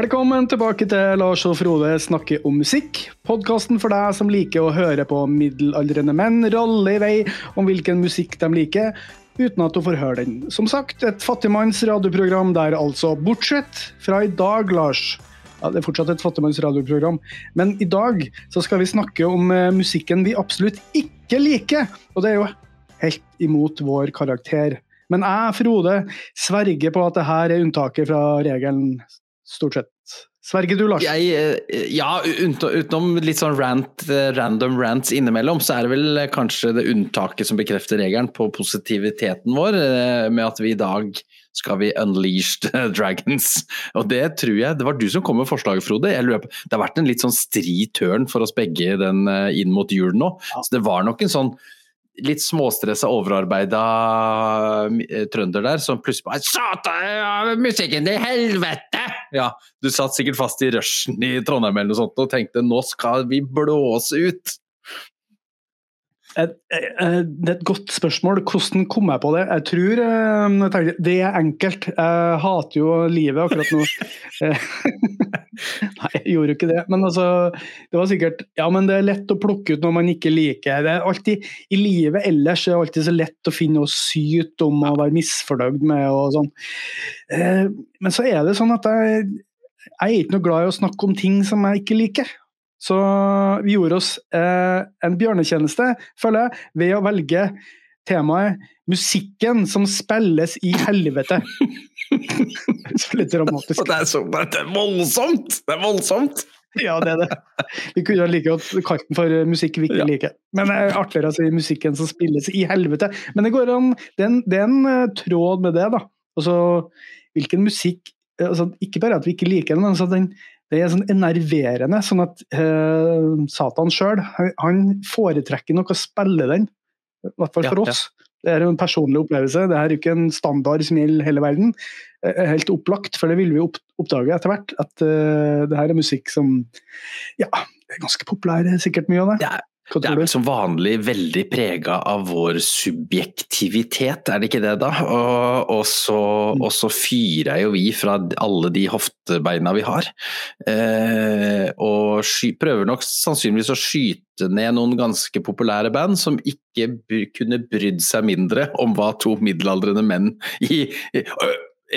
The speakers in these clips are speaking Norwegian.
Velkommen tilbake til Lars og Frode snakker om musikk. Podkasten for deg som liker å høre på middelaldrende menn ralle i vei om hvilken musikk de liker, uten at du får høre den. Som sagt, et fattigmanns radioprogram der altså, bortsett fra i dag, Lars. Ja, Det er fortsatt et fattigmanns radioprogram, men i dag så skal vi snakke om eh, musikken vi absolutt ikke liker. Og det er jo helt imot vår karakter. Men jeg, Frode, sverger på at det her er unntaket fra regelen, stort sett. Sverger du, Lars? Jeg, eh, ja, utenom, litt sånn rant, eh, random rants innimellom, så er det vel kanskje det unntaket som bekrefter regelen på positiviteten vår, eh, med at vi i dag skal vi unleash the dragons. Og det tror jeg Det var du som kom med forslaget, Frode. Det har vært en litt sånn stri tørn for oss begge den, inn mot jul nå. Så det var nok en sånn litt småstressa, overarbeida trønder der som plutselig bare Satan, musikken til helvete! Ja, du satt sikkert fast i rushen i Trondheim eller noe sånt og tenkte nå skal vi blåse ut. Det er et godt spørsmål. Hvordan kom jeg på det? Jeg tror jeg tenker, det er enkelt. Jeg hater jo livet akkurat nå. Nei, jeg gjorde jo ikke det. Men altså, det var sikkert Ja, men det er lett å plukke ut noe man ikke liker. Det er alltid, I livet ellers er det alltid så lett å finne noe sykt om å være misfornøyd med og sånn. Men så er det sånn at jeg, jeg er ikke noe glad i å snakke om ting som jeg ikke liker. Så vi gjorde oss eh, en bjørnetjeneste, føler jeg, ved å velge temaet 'musikken som spilles i helvete'. så litt dramatisk. Det er, så, det er voldsomt! Det er voldsomt! Ja, det er det. Vi kunne like godt kalt den for musikk vi ikke ja. liker. Men det er artigere å si musikken som spilles i helvete. Men det går an, det er en, det er en uh, tråd med det, da. Altså, hvilken musikk altså, Ikke bare at vi ikke liker den, men altså, den, det er sånn enerverende. sånn at uh, Satan sjøl han foretrekker nok å spille den, i hvert fall for ja, oss. Ja. Det er en personlig opplevelse, det er ikke en standard som gjelder hele verden. Helt opplagt, for det vil vi oppdage etter hvert, at uh, det her er musikk som ja, er ganske populær, sikkert mye av det. Ja, det er vel som vanlig veldig prega av vår subjektivitet, er det ikke det da? Og, og, så, mm. og så, fyrer jo vi fra alle de hoftebeina vi har. Eh, og sky, prøver nok sannsynligvis å skyte ned noen ganske populære band som ikke kunne brydd seg mindre om hva to middelaldrende menn i, i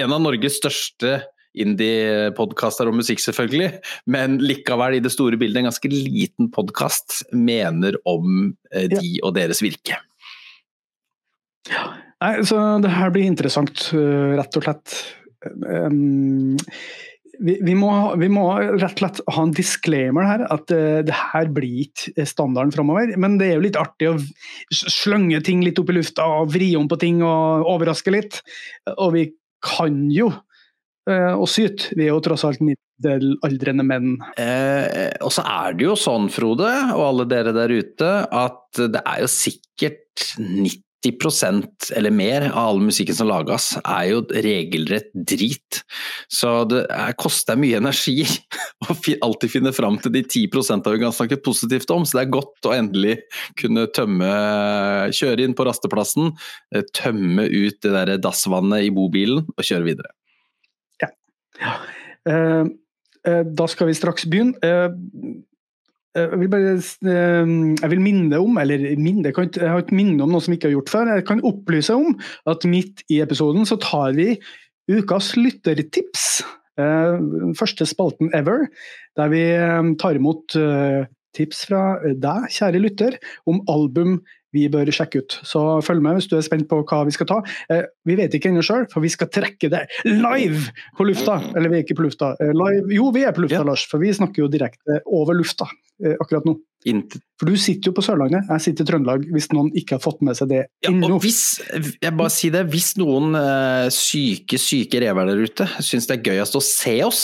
en av Norges største indie-podkaster om musikk, selvfølgelig, men likevel i det store bildet en ganske liten podkast mener om eh, de og deres virke. Ja, Nei, så det her blir interessant, uh, rett og slett. Um, vi, vi, må, vi, må, rett og slett ha en disclaimer her, at uh, det her blir ikke standarden framover. Men det er jo litt artig å slønge ting litt opp i lufta og vri om på ting og overraske litt. Og vi kan jo Eh, og syt. Vi er jo tross alt middelaldrende menn. Eh, og så er det jo sånn, Frode, og alle dere der ute, at det er jo sikkert 90% eller mer av all musikken som lages, er jo regelrett drit. Så det er, koster mye energi å alltid finne fram til de 10% vi kan snakke positivt om. Så det er godt å endelig kunne tømme Kjøre inn på rasteplassen, eh, tømme ut det der dassvannet i bobilen og kjøre videre. Ja. Eh, eh, da skal vi straks begynne. Eh, jeg vil bare jeg vil minne om, eller minne, jeg, har ikke minne om noe som vi ikke har gjort før. Jeg kan opplyse om at midt i episoden så tar vi ukas lyttertips. Første spalten ever, der vi tar imot tips fra deg, kjære lytter, om album vi bør sjekke ut. Så følg med hvis du er spent på hva vi skal ta. Eh, vi vet ikke ennå sjøl, for vi skal trekke det live på lufta. Eller vi er ikke på lufta. Eh, live. Jo, vi er på lufta, ja. Lars, for vi snakker jo direkte over lufta eh, akkurat nå. For du sitter jo på Sørlandet, jeg sitter i Trøndelag, hvis noen ikke har fått med seg det ennå. Ja, hvis, jeg bare si det, hvis noen uh, syke, syke rever der ute syns det er gøyest å se oss,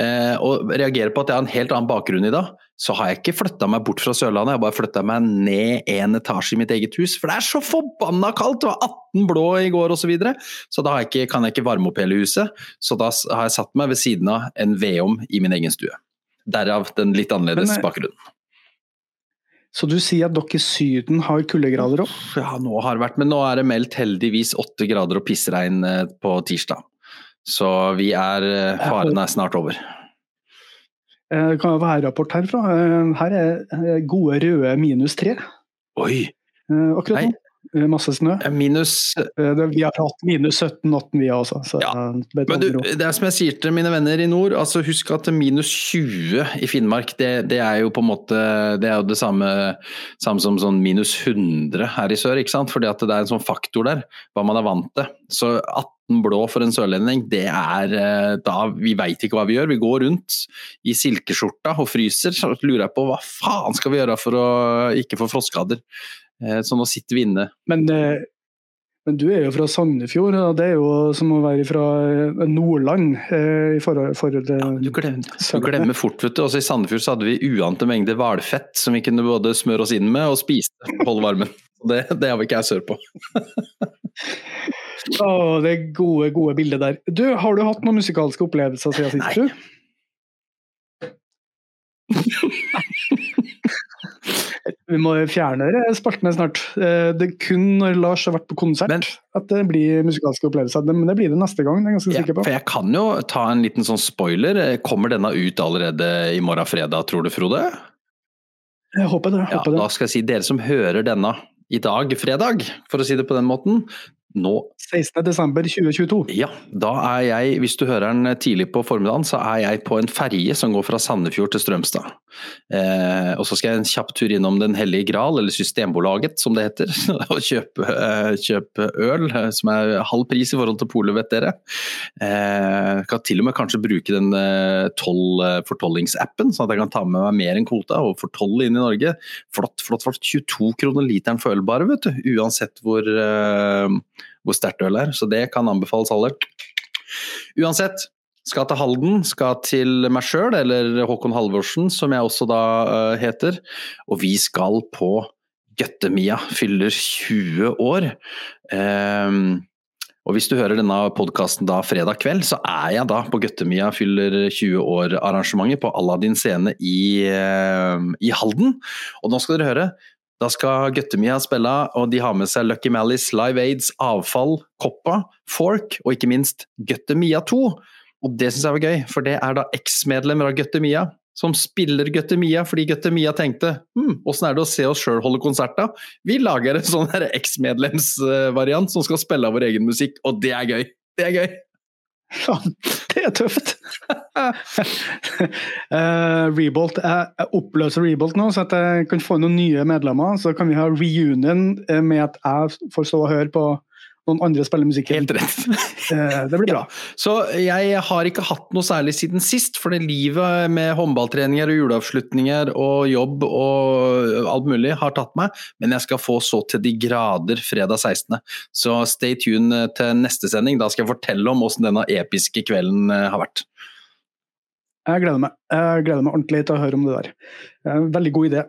uh, og reagerer på at jeg har en helt annen bakgrunn i dag, så har jeg ikke flytta meg bort fra Sørlandet, jeg har bare flytta meg ned en etasje i mitt eget hus. For det er så forbanna kaldt! Det var 18 blå i går osv. Så, videre. så da jeg ikke, kan jeg ikke varme opp hele huset. Så da har jeg satt meg ved siden av en vedom i min egen stue. Derav den litt annerledes Men, bakgrunnen. Så du sier at dere i Syden har kuldegrader opp? Ja, nå har det vært, men nå er det meldt heldigvis åtte grader og pissregn eh, på tirsdag. Så vi er eh, Faren er snart over. Eh, Det kan jo være rapport herfra. Eh, Her er eh, gode røde minus tre. Oi! eh, Akkurat nå. Eh, Masse snø. Minus Eh, Vi har hatt minus 17-18 vi også. Så, Ja, eh, Men du, det er som jeg sier til mine venner i nord, altså husk at minus 20 i Finnmark, det, det er jo på en måte det er jo det samme, samme som sånn minus 100 her i sør, ikke sant? Fordi at det er en sånn faktor der, hva man er vant til. Så 18 blå for en sørlending, det er eh, da Vi veit ikke hva vi gjør. Vi går rundt i silkeskjorta og fryser. Så lurer jeg på hva faen skal vi gjøre for å ikke få frostskader. Eh, Så nå sitter vi inne. Men, eh, men du er jo fra Sandefjord, og det er jo som å være fra Nordland. i forhold, forhold til Du glemmer, du glemmer fort, vet du. Også I Sandefjord så hadde vi uante mengder hvalfett som vi kunne både smøre oss inn med og spise for å holde varmen. Det, det har vi ikke jeg sør på. Å, det er gode, gode bildet der. Du, Har du hatt noen musikalske opplevelser siden sist, tror du? Vi må fjerne spaltene snart. Eh, Det er kun når Lars har vært på konsert Men- at det blir musikalske opplevelser. Men det blir det neste gang, det er jeg ganske Ja, sikker på. for jeg kan jo ta en liten sånn spoiler. Kommer denne ut allerede i morgen fredag, tror du, Frode? Jeg håper det. jeg Ja, håper det. da skal jeg si dere som hører denne i dag, fredag, for å si det på den måten. Nå 16.12.2022. Ja, da er jeg, hvis du hører den tidlig på formiddagen, så er jeg på en ferje som går fra Sandefjord til Strømstad. Eh, og så skal jeg en kjapp tur innom Den hellige gral, eller Systembolaget som det heter, og kjøpe, eh, kjøpe øl eh, som er halv pris i forhold til polet, vet dere. Eh, kan til og med kanskje bruke den eh, toll, eh, fortollingsappen, sånn at jeg kan ta med meg mer enn kvota og fortolle inn i Norge. Flott, flott, flott. 22 kroner literen for øl bare, vet du. Uansett hvor, hvor sterkt øl er. Så det kan anbefales alle. Uansett, skal til Halden, skal til meg sjøl, eller Håkon Halvorsen, som jeg også da uh, heter. Og vi skal på Gøttemia, fyller 20 år. Um, og hvis du hører denne podkasten da fredag kveld, så er jeg da på Gøttemia fyller 20 år-arrangementet på Aladdin scene i, eh, i Halden. Og nå skal dere høre, da skal Guttemia spille, og de har med seg Lucky Malice, Live Aids, Avfall, Koppa, Fork og ikke minst Guttemia 2. Og det syns jeg var gøy, for det er da eksmedlemmer av Guttemia som spiller Guttemia fordi Guttemia tenkte hm, åssen er det å se oss sjøl holde konsert da? Vi lager en sånn eksmedlemsvariant som skal spille av vår egen musikk, og det er gøy! Det er gøy! Det er tøft! uh, Rebolt, jeg oppløser Rebolt nå, så at jeg kan få noen nye medlemmer. Så kan vi ha reunion eh, med at jeg får stå og høre på noen andre spiller musikken. Helt rett. Eh, det blir bra. Så jeg har ikke hatt noe særlig siden sist, for det livet med håndballtreninger og juleavslutninger og jobb og alt mulig har tatt meg, men jeg skal få så til de grader fredag 16. Så stay tuned til neste sending, da skal jeg fortelle om hvordan denne episke kvelden eh, har vært. Jeg gleder meg. Jeg gleder meg ordentlig til å høre om det der. Eh, Veldig god idé.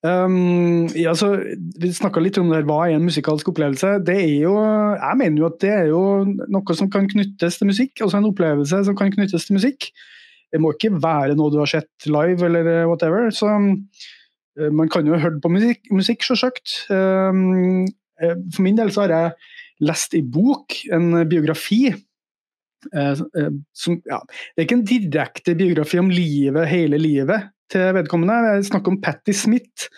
Um, ja, så, vi snakka litt om det her, hva er en musikalsk opplevelse. Det er jo, jeg mener jo at det er jo noe som kan knyttes til musikk. Altså en opplevelse som kan knyttes til musikk. Det må ikke være noe du har sett live eller eh, whatever. Så eh, man kan jo ha hørt på musikk, musikk sjølsagt. Um, for min del så har jeg lest i bok, en biografi. Uh, som, ja, det er ikke en direkte biografi om livet, hele livet til vedkommende. Jeg snakker om Patti Smith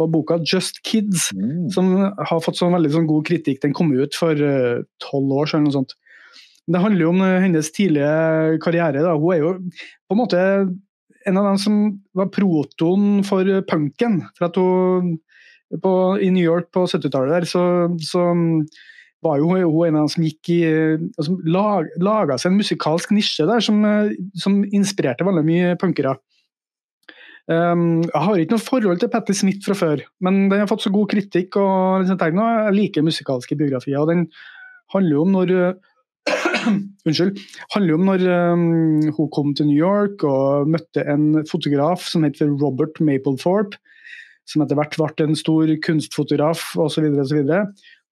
og boka 'Just Kids', som har fått sånn veldig sånn god kritikk. Den kom ut for eh, tolv år siden. eller noe sånt. Det handler jo om eh, hennes tidlige karriere. Da. Hun er jo på en måte en av dem som var protoen for punken. For at hun på, I New York på 70-tallet der, så, så var jo hun en av dem som gikk i altså, lag, laga seg en musikalsk nisje der som, som inspirerte veldig mye punkere. Um, jeg har ikke noe forhold til Patti Smith fra før, men den har fått så god kritikk. og liksom, Jeg liker musikalske biografier. og Den handler jo om når Unnskyld. handler jo om når um, hun kom til New York og møtte en fotograf som heter Robert Mapplethorpe. Som etter hvert ble en stor kunstfotograf osv. Så, så, videre.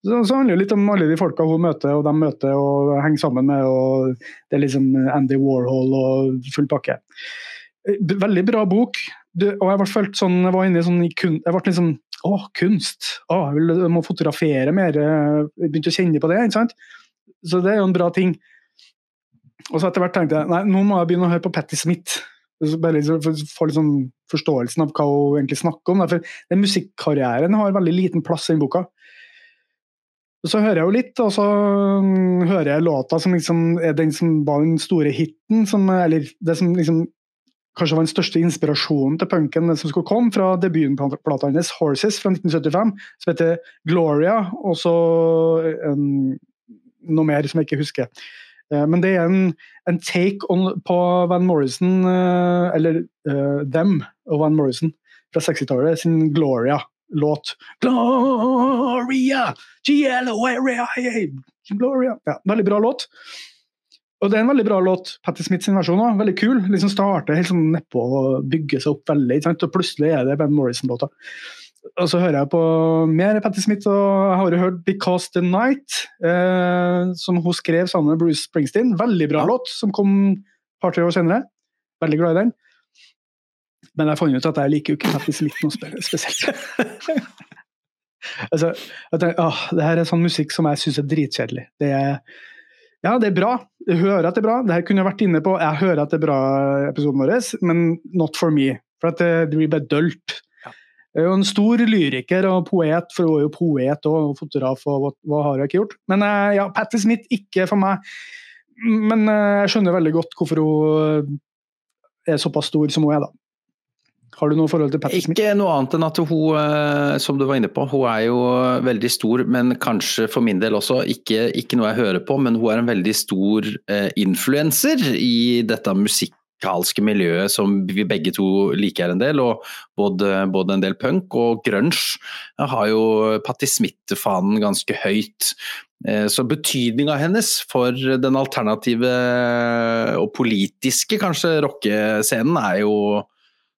så, så handler det litt om alle de folka hun møter og de møter og henger sammen med. og Det er liksom Andy Warhol og full pakke. Veldig bra bok. Du, og jeg ble sånn, jeg var inne i sånn jeg ble liksom Å, kunst! Å, jeg, vil, jeg må fotografere mer. Jeg begynte å kjenne på det. ikke sant? Så det er jo en bra ting. Og så etter hvert tenkte jeg nei, nå må jeg begynne å høre på Patti Smith. Bare liksom for få litt sånn forståelsen av hva hun egentlig snakker om. For den Musikkarrieren har veldig liten plass i den boka. Så hører jeg jo litt, og så mm, hører jeg låta som liksom er den som var den store hiten, som, eller det som liksom kanskje var den største inspirasjonen til punken som skulle komme, fra debutplata hennes 'Horses' fra 1975, som heter 'Gloria', og så um, noe mer som jeg ikke husker. Uh, men det er en, en take on, på Van Morrison, uh, eller uh, Them og Van Morrison fra 60-tallet, sin 'Gloria' låt. Gloria! Gloria! Ja, veldig bra låt. Og det er en veldig bra låt. Patti Smith sin versjon òg. Veldig kul. liksom Starter helt sånn nedpå og bygger seg opp veldig. Og plutselig er det Ben Morrison-låta. Og så hører jeg på mer Patti Smith, og jeg har jo hørt 'Because the Night', eh, som hun skrev sammen med Bruce Springsteen. Veldig bra låt, som kom et par-tre år senere. Veldig glad i den. Men jeg fant ut at jeg liker jo ikke Patti Smith noe spesielt. altså, jeg tenker, åh, det her er sånn musikk som jeg syns er dritkjedelig. Det er ja, det er bra. Jeg hører at det er bra. Det her kunne jeg vært inne på. Jeg hører at det er bra, episoden vår, men not for me. For det, det, blir bare dølt. Ja. Jeg er jo en stor lyriker og poet, for hun er jo poet og fotograf, og hva, hva har jeg ikke gjort? Men eh, ja, Patti Smith, ikke for meg. Men eh, jeg skjønner veldig godt hvorfor hun er såpass stor som hun er, da. Har du noe forhold til Patti Smith? Ikke noe annet enn at hun, eh, som du var inne på, hun er jo veldig stor, men kanskje for min del også ikke, ikke noe jeg hører på, men hun er en veldig stor eh, influenser i dette musikalske miljøet som vi begge to liker en del, og både, både en del punk og grunge. Har jo Patti Smith-fanen ganske høyt. Eh, så betydninga hennes for den alternative og politiske, kanskje, rockescenen er jo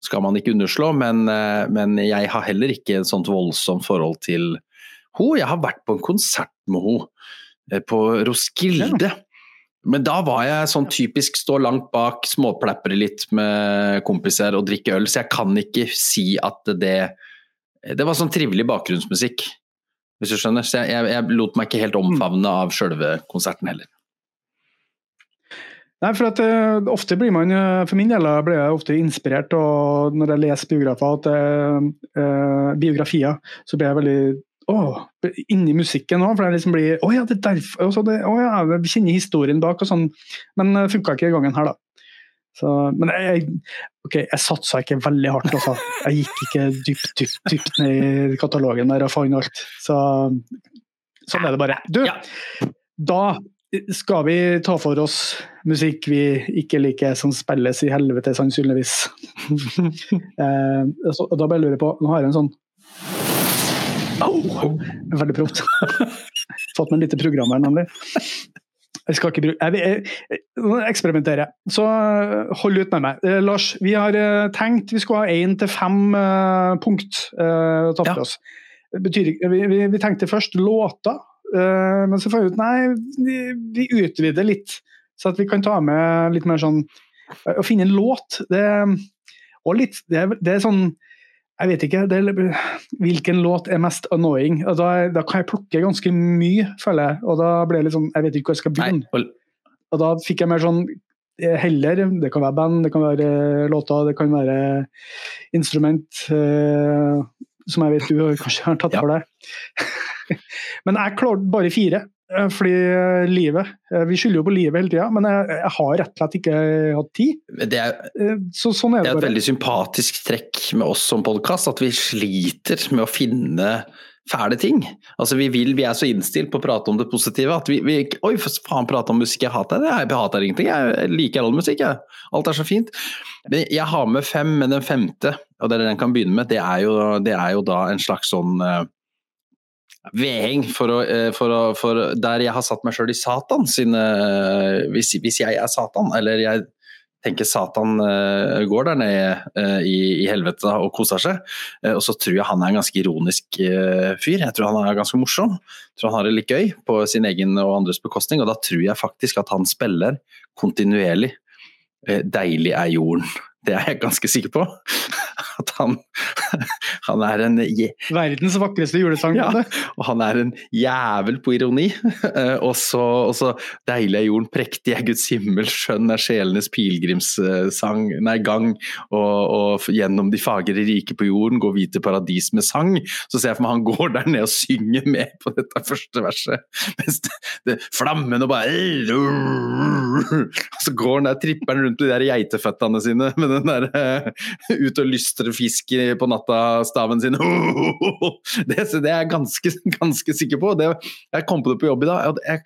skal man ikke underslå, men, eh, men jeg har heller ikke et sånt voldsomt forhold til henne. Jeg har vært på en konsert med henne eh, på Roskilde. Men da var jeg sånn typisk stå langt bak, småplapre litt med kompiser og drikke øl, så jeg kan ikke si at det Det var sånn trivelig bakgrunnsmusikk, hvis du skjønner. Så jeg, jeg, jeg lot meg ikke helt omfavne av sjølve konserten heller. Nei, for at uh, Ofte blir man, uh, for min del blir jeg ofte inspirert og når jeg leser biografer, at, uh, biografier, så blir jeg veldig oh, inni musikken òg. For jeg liksom blir Å ja, det er derfor det, oh, ja, Jeg kjenner historien bak og sånn. Men det uh, funka ikke gangen her, da. Så, men jeg, okay, jeg satsa ikke veldig hardt. Også. Jeg gikk ikke dypt, dypt, dypt ned i katalogen der og fant alt. Så sånn er det bare. Du, ja. da skal vi ta for oss musikk vi ikke liker, som spilles i helvete, sannsynligvis. eh, så, da bare lurer jeg på Nå har jeg en sånn oh, Veldig proft. Fått meg et lite program her, nemlig. Jeg skal ikke bruke jeg, jeg, jeg eksperimenterer. Så eh, hold ut med meg. Eh, Lars, vi har eh, tenkt vi skulle ha én til fem eh, punkt eh, tatt for ja. oss. Betyr, vi, vi, vi, tenkte først låter men så får vi ut Nei, vi, vi, utvider litt. Så at vi kan ta med litt mer sånn uh, Å finne en låt, det, og litt, det, det er sånn jeg vet ikke det, hvilken låt er mest annoying. Da, da, kan jeg plukke ganske mye, føler jeg. Og da ble det litt sånn Jeg vet ikke hvor jeg skal begynne. Og da fikk jeg mer sånn eh, heller Det kan være band, det kan være låter, det kan være instrument. Uh, som jeg vet du kanskje har tatt for deg. men jeg klarte bare fire. Eh, fordi eh, livet eh, Vi skylder jo på livet hele tida, men jeg, jeg, har rett og slett ikke hatt tid. Det er, Så, sånn er det, det er et veldig sympatisk trekk med oss som podkast, at vi sliter med å finne fæle ting. Altså vi, vil, vi er så innstilt på å prate om det positive at vi, vi Oi, faen, prate om musikk, jeg hater det. Jeg hater ingenting, jeg liker all musikk, jeg. Alt er så fint. Men jeg har med fem, men den femte, og det den kan begynne med, det er jo, det er jo da en slags sånn vedheng for, å, eh, for, å, for der jeg har satt meg sjøl i Satan sine hvis, hvis, jeg er Satan, eller jeg tenker Satan uh, går der nede i, i, helvete og koser seg, og så tror jeg han er en ganske ironisk fyr. Jeg tror han er ganske morsom. Jeg tror han har det litt gøy på sin egen og andres bekostning, og da tror jeg faktisk at han spiller kontinuerlig 'Deilig er jorden'. Det er jeg ganske sikker på. at han, han er en Verdens vakreste julesang. ja, og han er en jævel på ironi. Eh, og så og så deilig er jorden, prektig er Guds himmel, skjønn er sjelenes pilegrimssang, nei, gang, og, og gjennom de fagre rike på jorden går vi til paradis med sang. Så ser jeg for meg han går der nede og synger med på dette første verset. Mens det, det, flammene bare Og så går han der, tripper han rundt med de der geiteføttene sine med den der eh, ut og lystre fisk på natta-staven sin. Det, så det er jeg ganske, ganske sikker på. Det, jeg kom på det på jobb i dag. Jeg,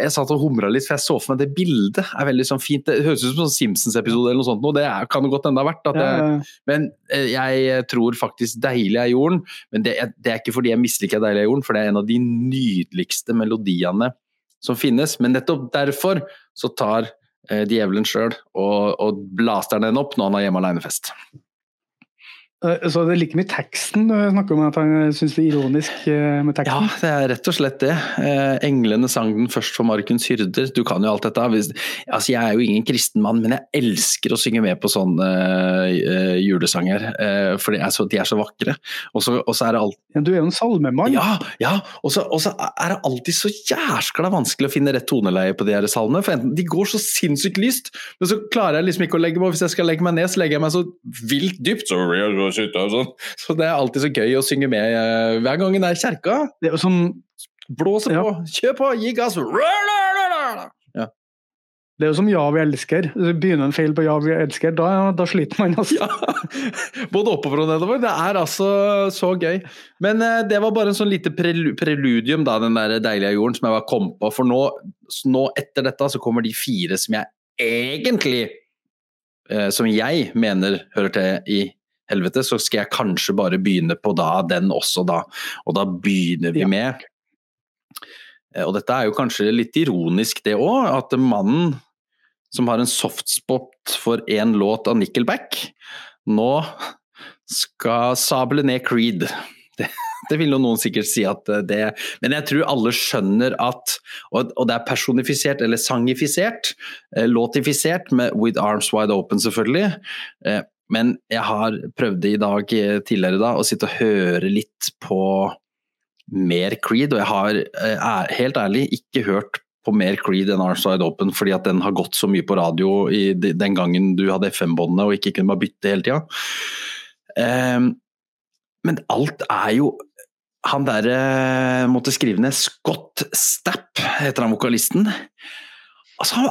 jeg satt og humra litt, for jeg så for meg det bildet er veldig sånn fint. Det høres ut som en Simpsons-episode eller noe sånt. Og det er, kan det godt hende det har vært. Jeg, men eh, jeg tror faktisk 'Deilig er jorden', men det det er ikke fordi jeg misliker 'Deilig er jorden', for det er en av de nydeligste melodiene som finnes. Men nettopp derfor så tar djevelen sjøl og, og blaster den opp når han har hjemme alene-fest. Eh, Så det er like mye teksten du snakker om at han syns det er ironisk med teksten? Ja, det er rett og slett det. Eh, englene sang den først for markens hyrder. Du kan jo alt dette. Altså, jeg er jo ingen kristen mann, men jeg elsker å synge med på sånne eh, julesanger. eh, for de er, så, de er så vakre. Og så og så er det alt Ja, du er jo en salmemann. Ja, ja. Og så og så er det alltid så jæskla vanskelig å finne rett toneleie på de her salmene. For enten de går så sinnssykt lyst, men så klarer jeg liksom ikke å legge meg Hvis jeg skal legge meg ned, så legger jeg meg så vilt dypt. Så, sånn. så det er alltid så gøy å synge med eh, hver gang det er kjerka. Det er sånn som Blåse Ja. på, kjør på, gi gass! Ja. Det er jo som 'Ja, vi elsker'. Begynner en feil på 'Ja, vi elsker', da, da sliter man. Altså. Ja, både oppover og nedover. Det er altså så gøy. Men eh, det var bare en sånn lite prelu preludium, da, den der deilige jorden som jeg bare kom på. For nå, nå etter dette så kommer de fire som jeg egentlig eh, Som jeg mener hører til i helvete, så skal jeg kanskje bare begynne på da den også, da. Og da begynner vi med eh, Og dette er jo kanskje litt ironisk, det òg, at mannen som har en softspot for én låt av Nickelback, nå skal sable ned Creed. Det, det vil noen sikkert si at det Men jeg tror alle skjønner at Og, og det er personifisert, eller sangifisert, eh, låtifisert, med With Arms Wide Open, selvfølgelig. Eh, men jeg har prøvd i dag eh, tidligere da, å sitte og høre litt på mer Creed, og jeg har eh, er, helt ærlig ikke hørt på mer Creed enn Arms Wide Open, fordi at den har gått så mye på radio i den gangen du hadde FM-båndene og ikke kunne bare bytte hele tida. Um, men alt er jo Han derre måtte skrive ned Scott Stapp, heter han vokalisten. Altså,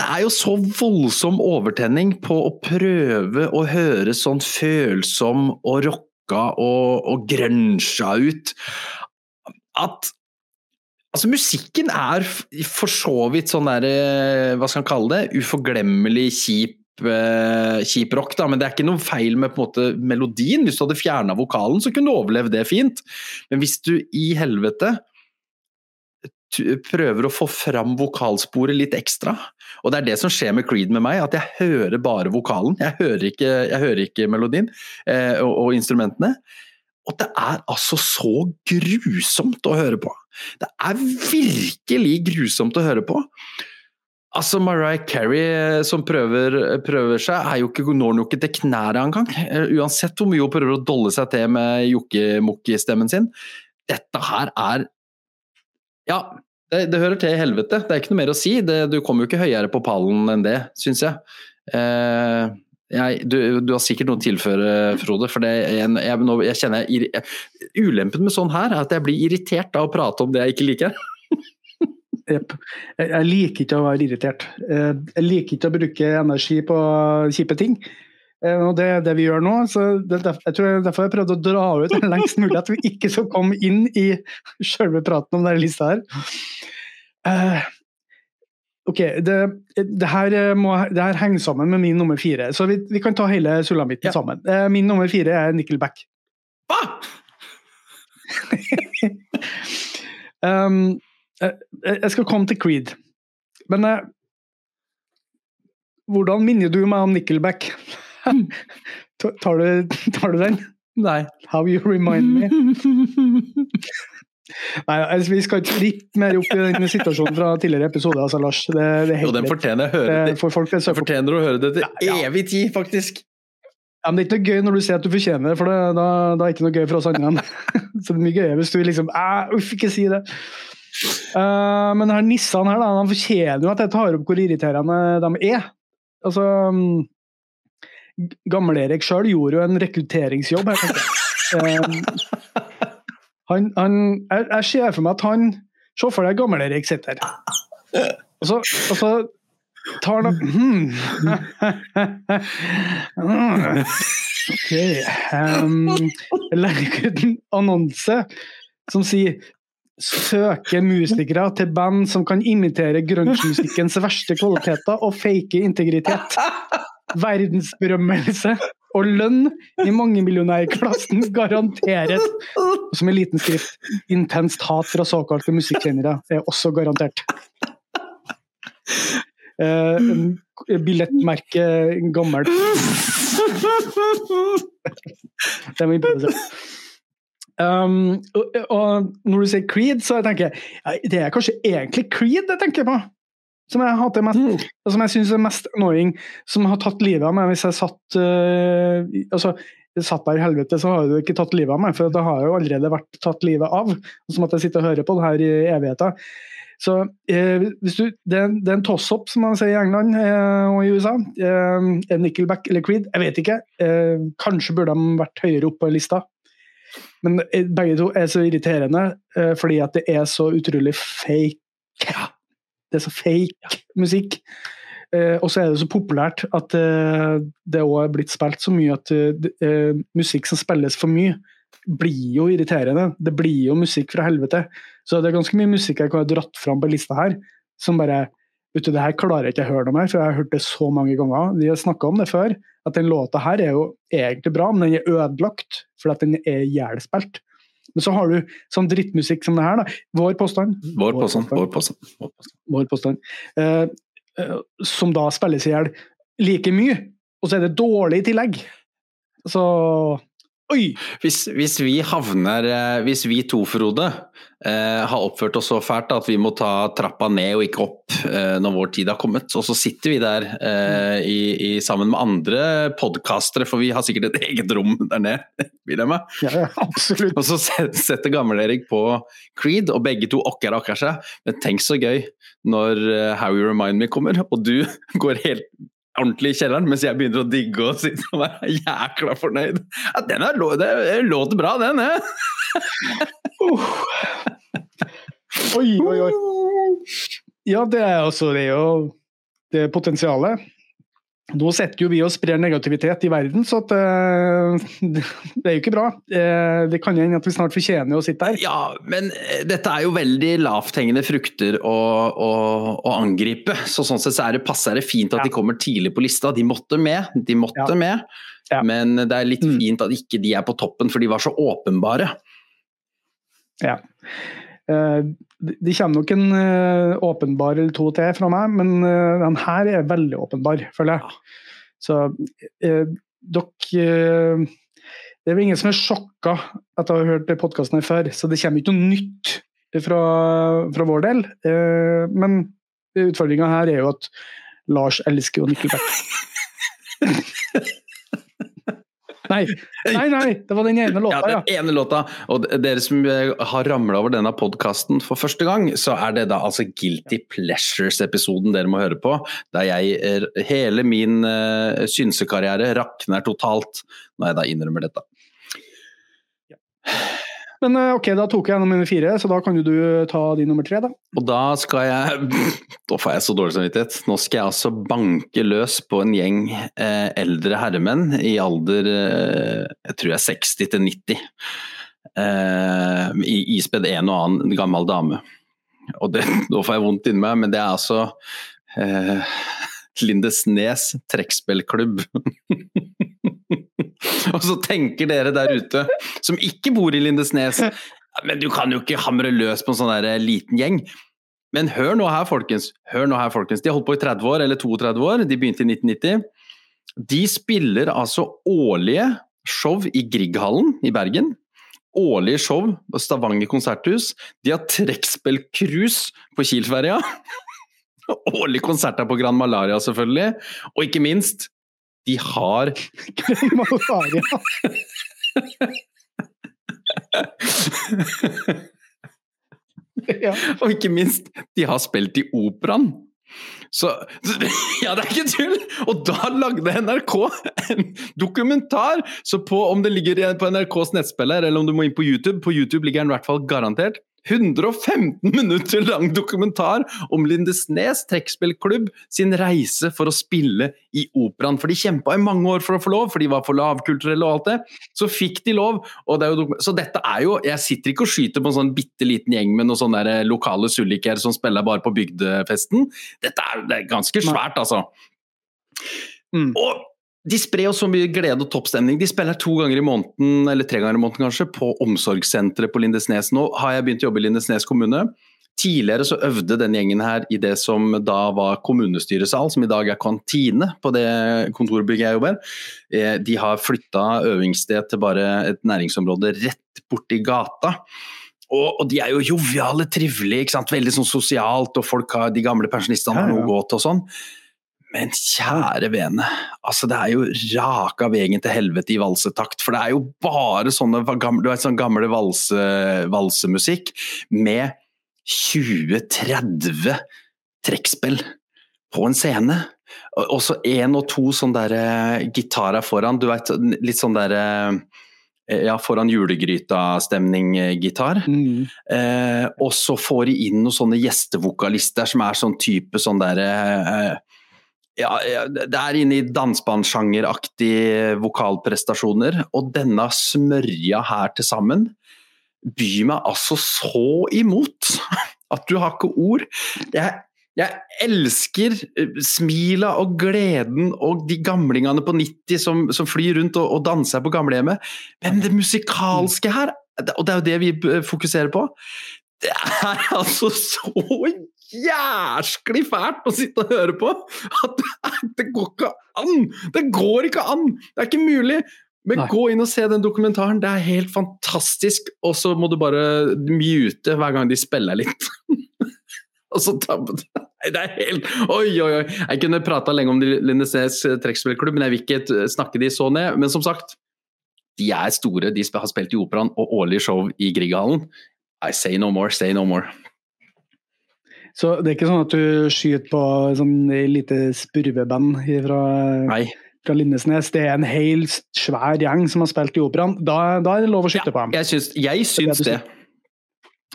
det er jo så voldsom overtenning på å prøve å høre sånn følsom og rocka og, og grønsja ut at Altså, musikken er for så vidt sånn der, eh, hva skal man kalle det, uforglemmelig kjip, eh, kjip rock, da, men det er ikke noe feil med på en måte melodien. Hvis du hadde fjerna vokalen, så kunne du overlevd det fint. Men hvis du i helvete prøver å få fram vokalsporet litt ekstra, og det er det som skjer med Creed med meg, at jeg hører bare vokalen. Jeg hører ikke, jeg hører ikke melodien eh, og, og instrumentene. Og det er altså så grusomt å høre på. Det er virkelig grusomt å høre på. Altså Mariah Carey eh, som prøver, prøver seg, ikke, når jo ikke til knærne engang. Eh, Uansett hvor mye hun prøver å dolle seg til med jokkemokki-stemmen sin. Dette her er Ja, det, det hører til i helvete. Det er ikke noe mer å si. Det, du kommer jo ikke høyere på pallen enn det, syns jeg. Eh, jeg du, du har sikkert noe å tilføre, Frode. For det, jeg, jeg, jeg kjenner jeg, irri- Ulempen med sånn her er at jeg blir irritert av å prate om det jeg ikke liker. Jepp. Jeg, jeg liker ikke å være irritert. Eh, Jeg liker ikke å bruke energi på kjipe ting. Eh, Og det er det vi gjør nå. så det, jeg tror er Derfor jeg prøvde å dra ut den lengst mulig, at vi ikke skal komme inn i selve praten om denne lista her. Uh, ok, det, det, her eh, må, det her henger sammen med min nummer fire, så vi, vi kan ta hele sulamitten Ja. sammen. Min nummer fire er Nickelback. Hva? Um, eh, jeg skal komme til Creed, men hvordan minner du meg om Nickelback? Ta- tar, du, tar du den? Nei. How you remind me? Nei, altså, Vi skal ikke litt mer opp i den situasjonen fra tidligere episoder, altså, Lars. Det, det er Jo, den fortjener høre Det folk Den fortjener å høre det til Ja. evig tid, faktisk. Ja, men Det er ikke noe gøy når du ser at du fortjener det, for det, da, da er det ikke noe gøy for oss andre. Så det er mye gøyere hvis du liksom Uff, ikke si det. Uh, men her nissene her, da, de fortjener jo at jeg tar opp hvor irriterende de er. Altså um, Gamle-Erik sjøl gjorde jo en rekrutteringsjobb jeg. Han, han, jeg, jeg ser for meg at han Se for deg Gamle-Erik sitter her. Og så, og så tar han hmm. OK. Um, legger ut en annonse som sier søke musikere til band som kan imitere grunge-musikkens verste kvaliteter og fake integritet. Verdensberømmelse og lønn i mangemillionærklassen garanteres. Og som en liten skrift intenst hat fra såkalte musikkjennere er også garantert. Uh, billettmerke gammel Det må improvisere. Um, og, og, når du sier Creed, så tenker jeg ja, det er kanskje egentlig Creed jeg tenker på. Som jeg hater mest, mm. og som jeg syns er mest annoying, som har tatt livet av meg hvis jeg satt uh, altså, satt der i helvete, så har du ikke tatt livet av meg, for da har jeg jo allerede vært tatt livet av. Som at jeg sitter og hører på det her i evigheten. Så eh, du, det, er, det er en toss-up, som man sier i England eh, og i USA. Eh, Nickelback eller Creed, jeg vet ikke. Eh, kanskje burde de vært høyere opp på lista. Men eh, begge to er så irriterende fordi at det er så utrolig fake. Det er så fake musikk. og så er det så populært at det òg er blitt spilt så mye at musikk som spilles for mye, blir jo irriterende. Det blir jo musikk fra helvete. Så det er ganske mye musikk jeg kunne dratt fram på lista her, som bare Vet du, det her klarer jeg ikke å høre noe mer, for jeg har hørt det så mange ganger. Vi har snakka om det før, at den låta her er jo egentlig bra, men den er ødelagt fordi at den er ihjelspilt. Men så har du sånn drittmusikk som det her, da. Vår påstand. Vår påstand. Vår påstand. Vår påstand. Vår påstand. Eh, eh, som da spilles i hjel like mye, og så er det dårlig i tillegg. Så! Hvis, hvis, vi havner eh, Hvis vi to, Frode, eh, har oppført oss så fælt at vi må ta trappa ned og ikke opp eh, når vår tid har kommet, og så sitter vi der eh, i, i, sammen med andre podkastere, for vi har sikkert et eget rom der nede, vil jeg meg. Ja, absolutt. Og så setter Gammel-Erik på Creed, og begge to okker okker seg. Men tenk så gøy når uh, How You Remind Me kommer, og du går helt ordentlig i kjelleren, mens jeg begynner å digge og sitte og være jækla fornøyd. Ja, den er, det låter bra, den, uh. Oi, oi, oi. Ja, det er altså det er jo det potensialet. Nå setter jo vi og sprer negativitet i verden, så at, uh, det er jo ikke bra. Uh, det kan hende at vi snart fortjener å sitte her. Ja, men uh, dette er jo veldig lavthengende frukter å, å, å angripe. Så sånn sett så er det, passer det fint at ja. de kommer tidlig på lista. De måtte med, de måtte ja. med. Ja. Men det er litt mm. fint at ikke de er på toppen, for de var så åpenbare. Ja. Det kommer nok en uh, åpenbar eller to til fra meg, men uh, den her er veldig åpenbar, føler jeg. Så uh, dere Det er vel ingen som er sjokka etter å ha hørt podkasten her før, så det kommer ikke noe nytt fra, fra vår del. men utfordringa her er jo at Lars elsker jo Nickelback. Nei, nei, nei, det var den ene låta, ja. Den ene låta. Og dere som eh, har ramla over denne podkasten for første gang, så er det da altså Guilty Pleasures-episoden dere må høre på. Der jeg hele min uh, synsekarriere rakner totalt når jeg da innrømmer dette. Men eh, ok, da tok jeg gjennom mine fire, så da kan jo du ta din nummer tre, da. Og da skal jeg Da får jeg så dårlig samvittighet. Nå skal jeg altså banke løs på en gjeng eh, eldre herremenn i alder eh, jeg tror jeg er 60 til 90. Eh, ispedd en og annen gammel dame. Og det, nå får jeg vondt inni meg, men det er altså eh, Lindesnes trekkspillklubb. Og så tenker dere der ute, som ikke bor i Lindesnes, men du kan jo ikke hamre løs på en sånn der eh, liten gjeng. Men hør nå her, folkens. Hør nå her, folkens. De har holdt på i 30 år, eller 32 år. De begynte i 1990. De spiller altså årlige show i Grieghallen i Bergen. Årlige show på Stavanger konserthus. De har trekkspillcruise på Kielsferja. Årlige konserter på Gran Malaria, selvfølgelig. Og ikke minst de har Malaria. ja. Og ikke minst, de har spilt i operaen. Så Ja, det er ikke tull! Og da lagde NRK en dokumentar! Så på om det ligger på NRKs nettspiller, eller om du må inn på YouTube På YouTube ligger den i hvert fall garantert. 115 minutter lang dokumentar om Lindesnes trekkspillklubb sin reise for å spille i operaen. For de kjempa i mange år for å få lov, for de var for lavkulturelle og alt det. Så fikk de lov. Det jo, så dette er jo Jeg sitter ikke og skyter på en sånn bitte liten gjeng med noen sånne lokale sulliker som spiller bare på bygdefesten. Dette er, det er ganske svært, altså. Mm. Og de sprer jo så mye glede og toppstemning. De spiller to ganger i måneden, eller tre ganger i måneden kanskje, på omsorgssenteret på Lindesnes. Nå har jeg begynt å jobbe i Lindesnes kommune. Tidligere så øvde denne gjengen her i det som da var kommunestyresal, som i dag er kantine på det kontorbygget jeg jobber. Eh, de har flytta øvingssted til bare et næringsområde rett borti gata. Og, de er jo joviale, trivelige, ikke sant? veldig sånn sosialt, og folk har, de gamle pensjonistene har noe til og sånn. Men kjære vene, altså det er jo raka veien til helvete i valsetakt. For det er jo bare sånne gamle, du vet, sånn gamle valse, valsemusikk med 20-30 trekkspill på en scene. Og så én og to sånne der eh, gitarer foran, du vet litt sånn derre eh, ja, foran julegryta-stemning-gitar. Mm. Eh, og så får de inn noen sånne gjestevokalister som er sånn type sånn derre eh, ja, det er inne i dansbandsjangeraktige vokalprestasjoner, og denne smørja her til sammen byr meg altså så imot at du har ikke ord. Jeg, jeg elsker eh, smila og gleden og de gamlingene på 90 som, som flyr rundt og, og danser på gamlehjemmet, men det musikalske her, og det er jo det vi fokuserer på, det er altså så jæsklig fælt å sitte og høre på! At det, går ikke an! Det går ikke an! Det er ikke mulig! Men Nei. gå inn og se den dokumentaren, det er helt fantastisk. Og så må du bare mute hver gang de spiller litt. og så ta Nei, det er helt Oi, oi, oi! Jeg kunne prata lenge om Lindesnes trekkspillklubb, men jeg vil ikke snakke de så ned. Men som sagt, de er store. De har spilt i Operaen og årlig show i Grieghallen. I say no more, say no more. Så det er ikke sånn at du skyter på sånn lite spurveband fra, fra Lindesnes. Det er en hel svær gjeng som har spilt i operaen. Da, da er det lov å skyte ja, på dem. Jeg syns, jeg syns det.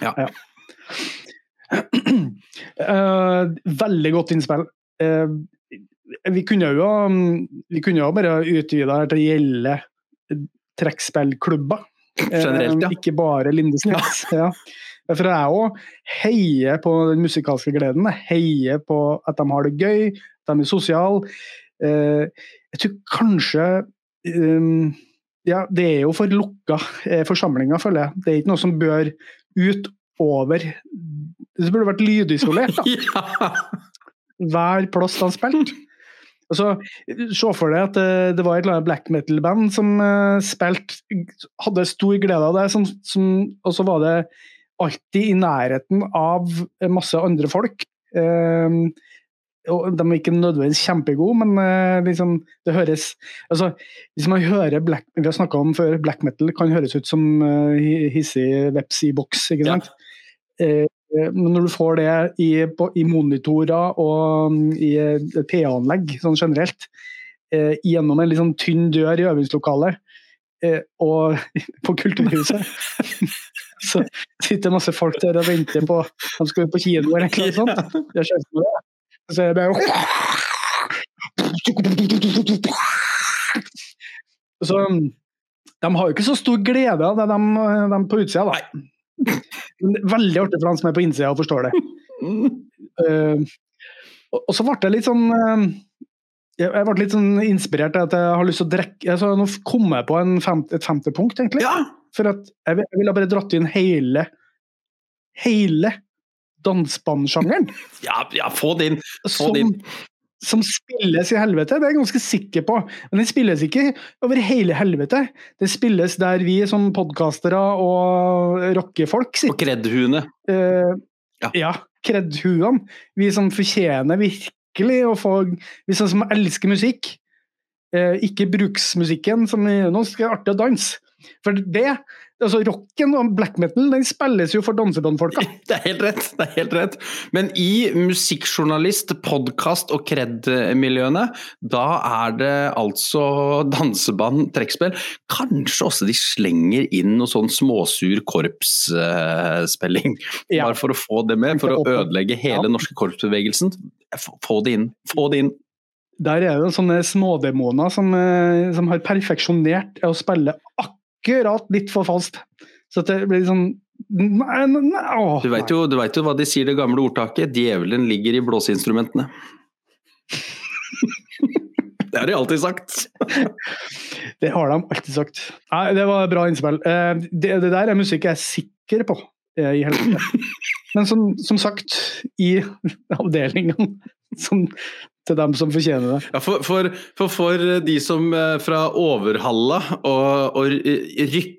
Ja. ja. uh, veldig godt innspill. Uh, vi kunne jo vi kunne jo bare utvida til å gjelde trekkspillklubber. Generelt, ja. Uh, ikke bare Lindesnes. Ja. For jeg òg heier på den musikalske gleden. Jeg heier på at de har det gøy, at de er sosiale. Eh, jeg tror kanskje ehm, Ja, det er jo for lukka eh, forsamlinger, føler jeg. Det er ikke noe som bør ut over Det burde vært lydisolert. da. Hver plass han spilte. Altså, Se for deg at eh, det var et eller annet black metal-band som spilte Hadde stor glede av det, som, som, og så var det alltid i nærheten av masse andre folk. Eh, de er ikke nødvendigvis kjempegode, men eh, liksom, det høres altså, Hvis man hører black, vi har snakka om før, black metal kan høres ut som uh, hissig veps i boks. ikke sant? Ja. Eh, men når du får det i, på, i monitorer og um, i PA-anlegg sånn generelt, eh, gjennom en sånn tynn dør i øvingslokalet eh, og på Kulturhuset Så sitter masse folk der og venter på de skal jo på kino eller noe sånt. Jeg skjønner det. Så er det bare Så de har jo ikke så stor glede av det, de, de på utsida, da. Veldig artig for han som er på innsida og forstår det. Uh, og så ble det litt sånn uh, jeg ble litt sånn inspirert til at jeg har lyst til å drikke altså, Nå kom jeg på femte, et femte punkt, egentlig. Ja. For at jeg, jeg ville bare dratt inn hele hele dansbandsjangeren. Ja, ja, få det inn! Få det inn. Som spilles i helvete, det er jeg ganske sikker på. Men den spilles ikke over hele helvete. Det spilles der vi som podkastere og rockefolk sitter. Og kreddhuene. Uh, ja. ja kreddhuene. Vi som fortjener virkelig å få Vi som elsker musikk. eh, ikke bruksmusikken som nå skal det artig å danse. For det, altså rocken og black metal den spilles jo for dansebandfolka. Det er helt rett. det er helt rett. Men i musikkjournalist-, podkast- og kred-miljøene, da er det altså danseband, trekkspill. Kanskje også de slenger inn noe sånn småsur korpsspilling. Ja. Bare for å få det med, for å ødelegge hele Ja. norske korpsbevegelsen. Få det inn. Få det inn. Der er det sånne smådemoner som, eh, som har perfeksjonert å spille akkurat litt for falskt. Så det blir sånn Nei, nei, nei, åh, Du veit jo, jo hva de sier det gamle ordtaket, djevelen ligger i blåseinstrumentene. det har de alltid sagt. Det har de alltid sagt. Nei, det var bra innspill. Eh, Det, det der er musikk jeg er sikker på eh, i helvete. Men som, som sagt, i avdelingen som, til dem som fortjener det. Ja, for, for, for, for de som eh, fra Overhalla og, og Rykken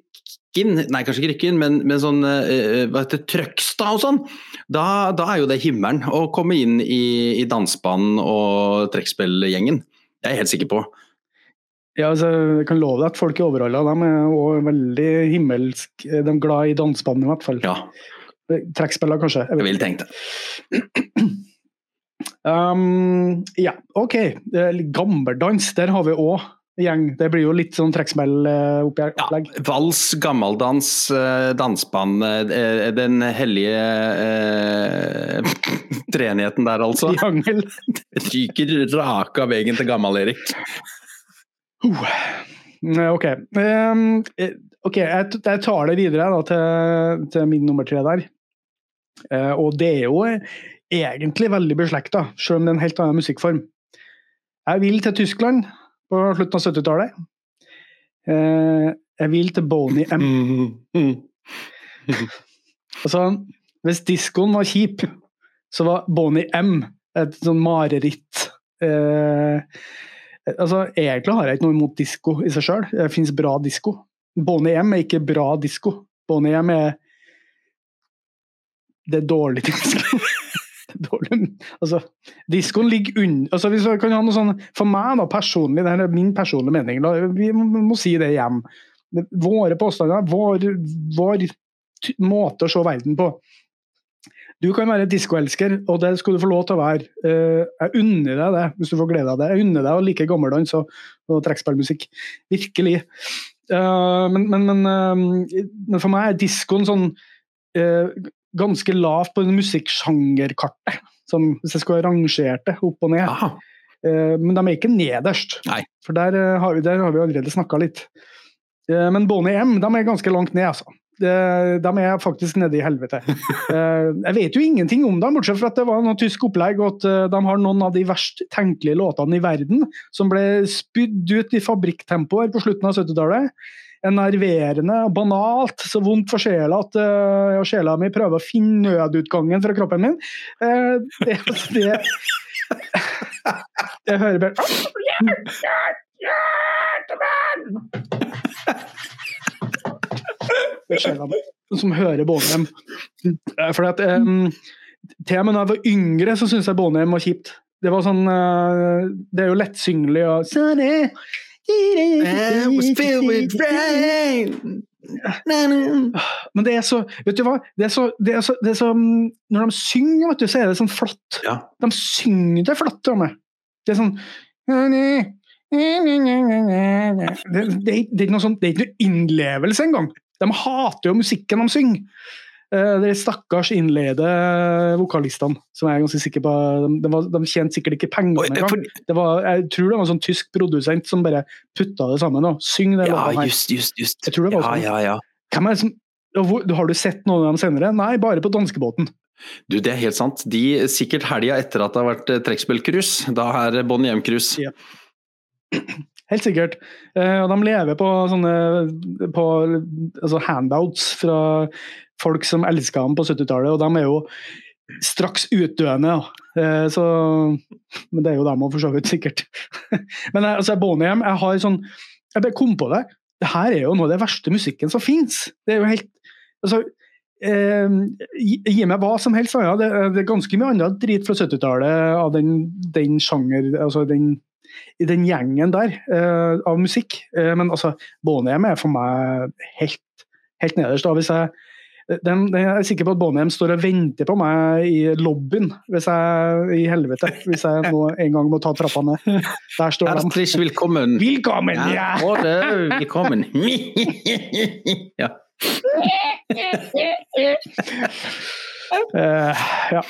Nei, kanskje ikke Rykken, men, men sånn eh, hva heter Trøgstad og sånn. Da, da er jo det himmelen å komme inn i, i dansebanen og trekkspillgjengen. Det er jeg helt sikker på. Ja, altså, jeg kan love deg at folk i Overhalla de er også veldig himmelsk De er glad i danseband i hvert fall. Ja, Trekkspiller kanskje. jeg jeg ville tenkt det. Um, ja, OK. Eh, Gammeldans, der har vi òg gjeng. Det blir jo litt sånn Ja, trekkspill-opplegg. vals, gammeldans, eh, danseband, eh, den hellige eh, treenigheten der, altså. Triangel. Ryker av veggen til Gammel-Erik. Uh. OK. Um, ok, jeg, jeg tar det videre da, til, til min nummer tre der. Uh, og det er jo egentlig veldig beslekta, selv om det er en helt annen musikkform. Jeg vil til Tyskland på slutten av 70-tallet. Uh, jeg vil til Boney M. Altså, hvis diskoen var kjip, så var Boney M et sånn mareritt. Eh, altså, egentlig har jeg ikke noe imot disko i seg sjøl. Det fins bra disko. Bonnie er ikke bra disko. Bonnie er Det er dårlig disko. Dårlig. Altså, diskoen ligger under altså, hvis kan ha noe sånn, For meg, da, personlig, det er min personlige mening, da, vi må, si det hjem. Våre påstander, vår, vår måte å se verden på. Du kan være diskoelsker, og det skal du få lov til å være. Eh, jeg unner deg det, hvis du får glede av det. Jeg unner deg å like gammeldans og, og trekkspillmusikk. Virkelig. Eh, men, men, men, eh, men for meg er diskoen sånn ganske lavt på musikksjangerkartet. Hvis jeg skulle ha rangert det opp og ned. Eh, men de er ikke nederst. Nei. For der, har vi, der har vi allerede snakka litt. Men Boney M de er ganske langt ned, altså. De, de er faktisk nede i helvete. Eh, jeg vet jo ingenting om dem, bortsett fra at det var noe tysk opplegg, og at eh, de har noen av de verst tenkelige låtene i verden, som ble spydd ut i fabrikktempo her på slutten av 70-tallet. Enerverende og banalt, så vondt for sjela at uh, sjela mi prøver å finne nødutgangen fra kroppen min. Uh, det, det, jeg hører bare Det sjela mi som hører Bonhjem. For at, um, til og med da jeg var yngre, så syntes jeg Bonhjem var kjipt. Det var sånn eh, Det er jo lettsyngelig og rain Men det er så Vet du hva? Det er så, det er så, det er så Når de synger, vet du, så er det sånn flott. Ja. De synger det flott til meg. Det er sånn det, det, det er ikke noe sånt, det er ikke noe innlevelse engang. De hater jo musikken de synger. Eh, De stakkars innleide vokalistene, som jeg er ganske sikker på De, var, de tjente sikkert ikke penger engang. Det var, jeg tror det var en sånn tysk produsent som bare putta det sammen og syng det ja, just, just, just. Jeg tror det var ja, sånn. ja, ja. Som, har du sett noen av dem senere? Nei, bare på danskebåten. Du, det er helt sant. De, sikkert helga etter at det har vært eh, trekkspillcruise. Da er Bonnie M-cruise. Ja. Helt sikkert. Eh, og de lever på sånne på, altså handouts fra folk som elska dem på 70-tallet, og de er jo straks utdøende. Eh, så, men det er jo dem òg, for så vidt, sikkert. men jeg, altså, Bonham, jeg har sånn Jeg bare kom på det. Det her er jo noe av det verste musikken som fins. Det er jo helt altså, eh, gi, gi meg hva som helst. Ja. Det, det er ganske mye annet drit fra 70-tallet av den, den sjanger, altså den i den gjengen der uh, av musikk. Uh, men altså, Bonhjem er for meg helt, helt nederst. da, hvis jeg den, den, jeg er sikker på at Bonhjem står og venter på meg i lobbyen hvis jeg, i helvete, hvis jeg nå en gang må ta trappa ned. Der står de. Herzlich willkommen. Velkommen! Ja! Både velkommen. ja. uh, ja.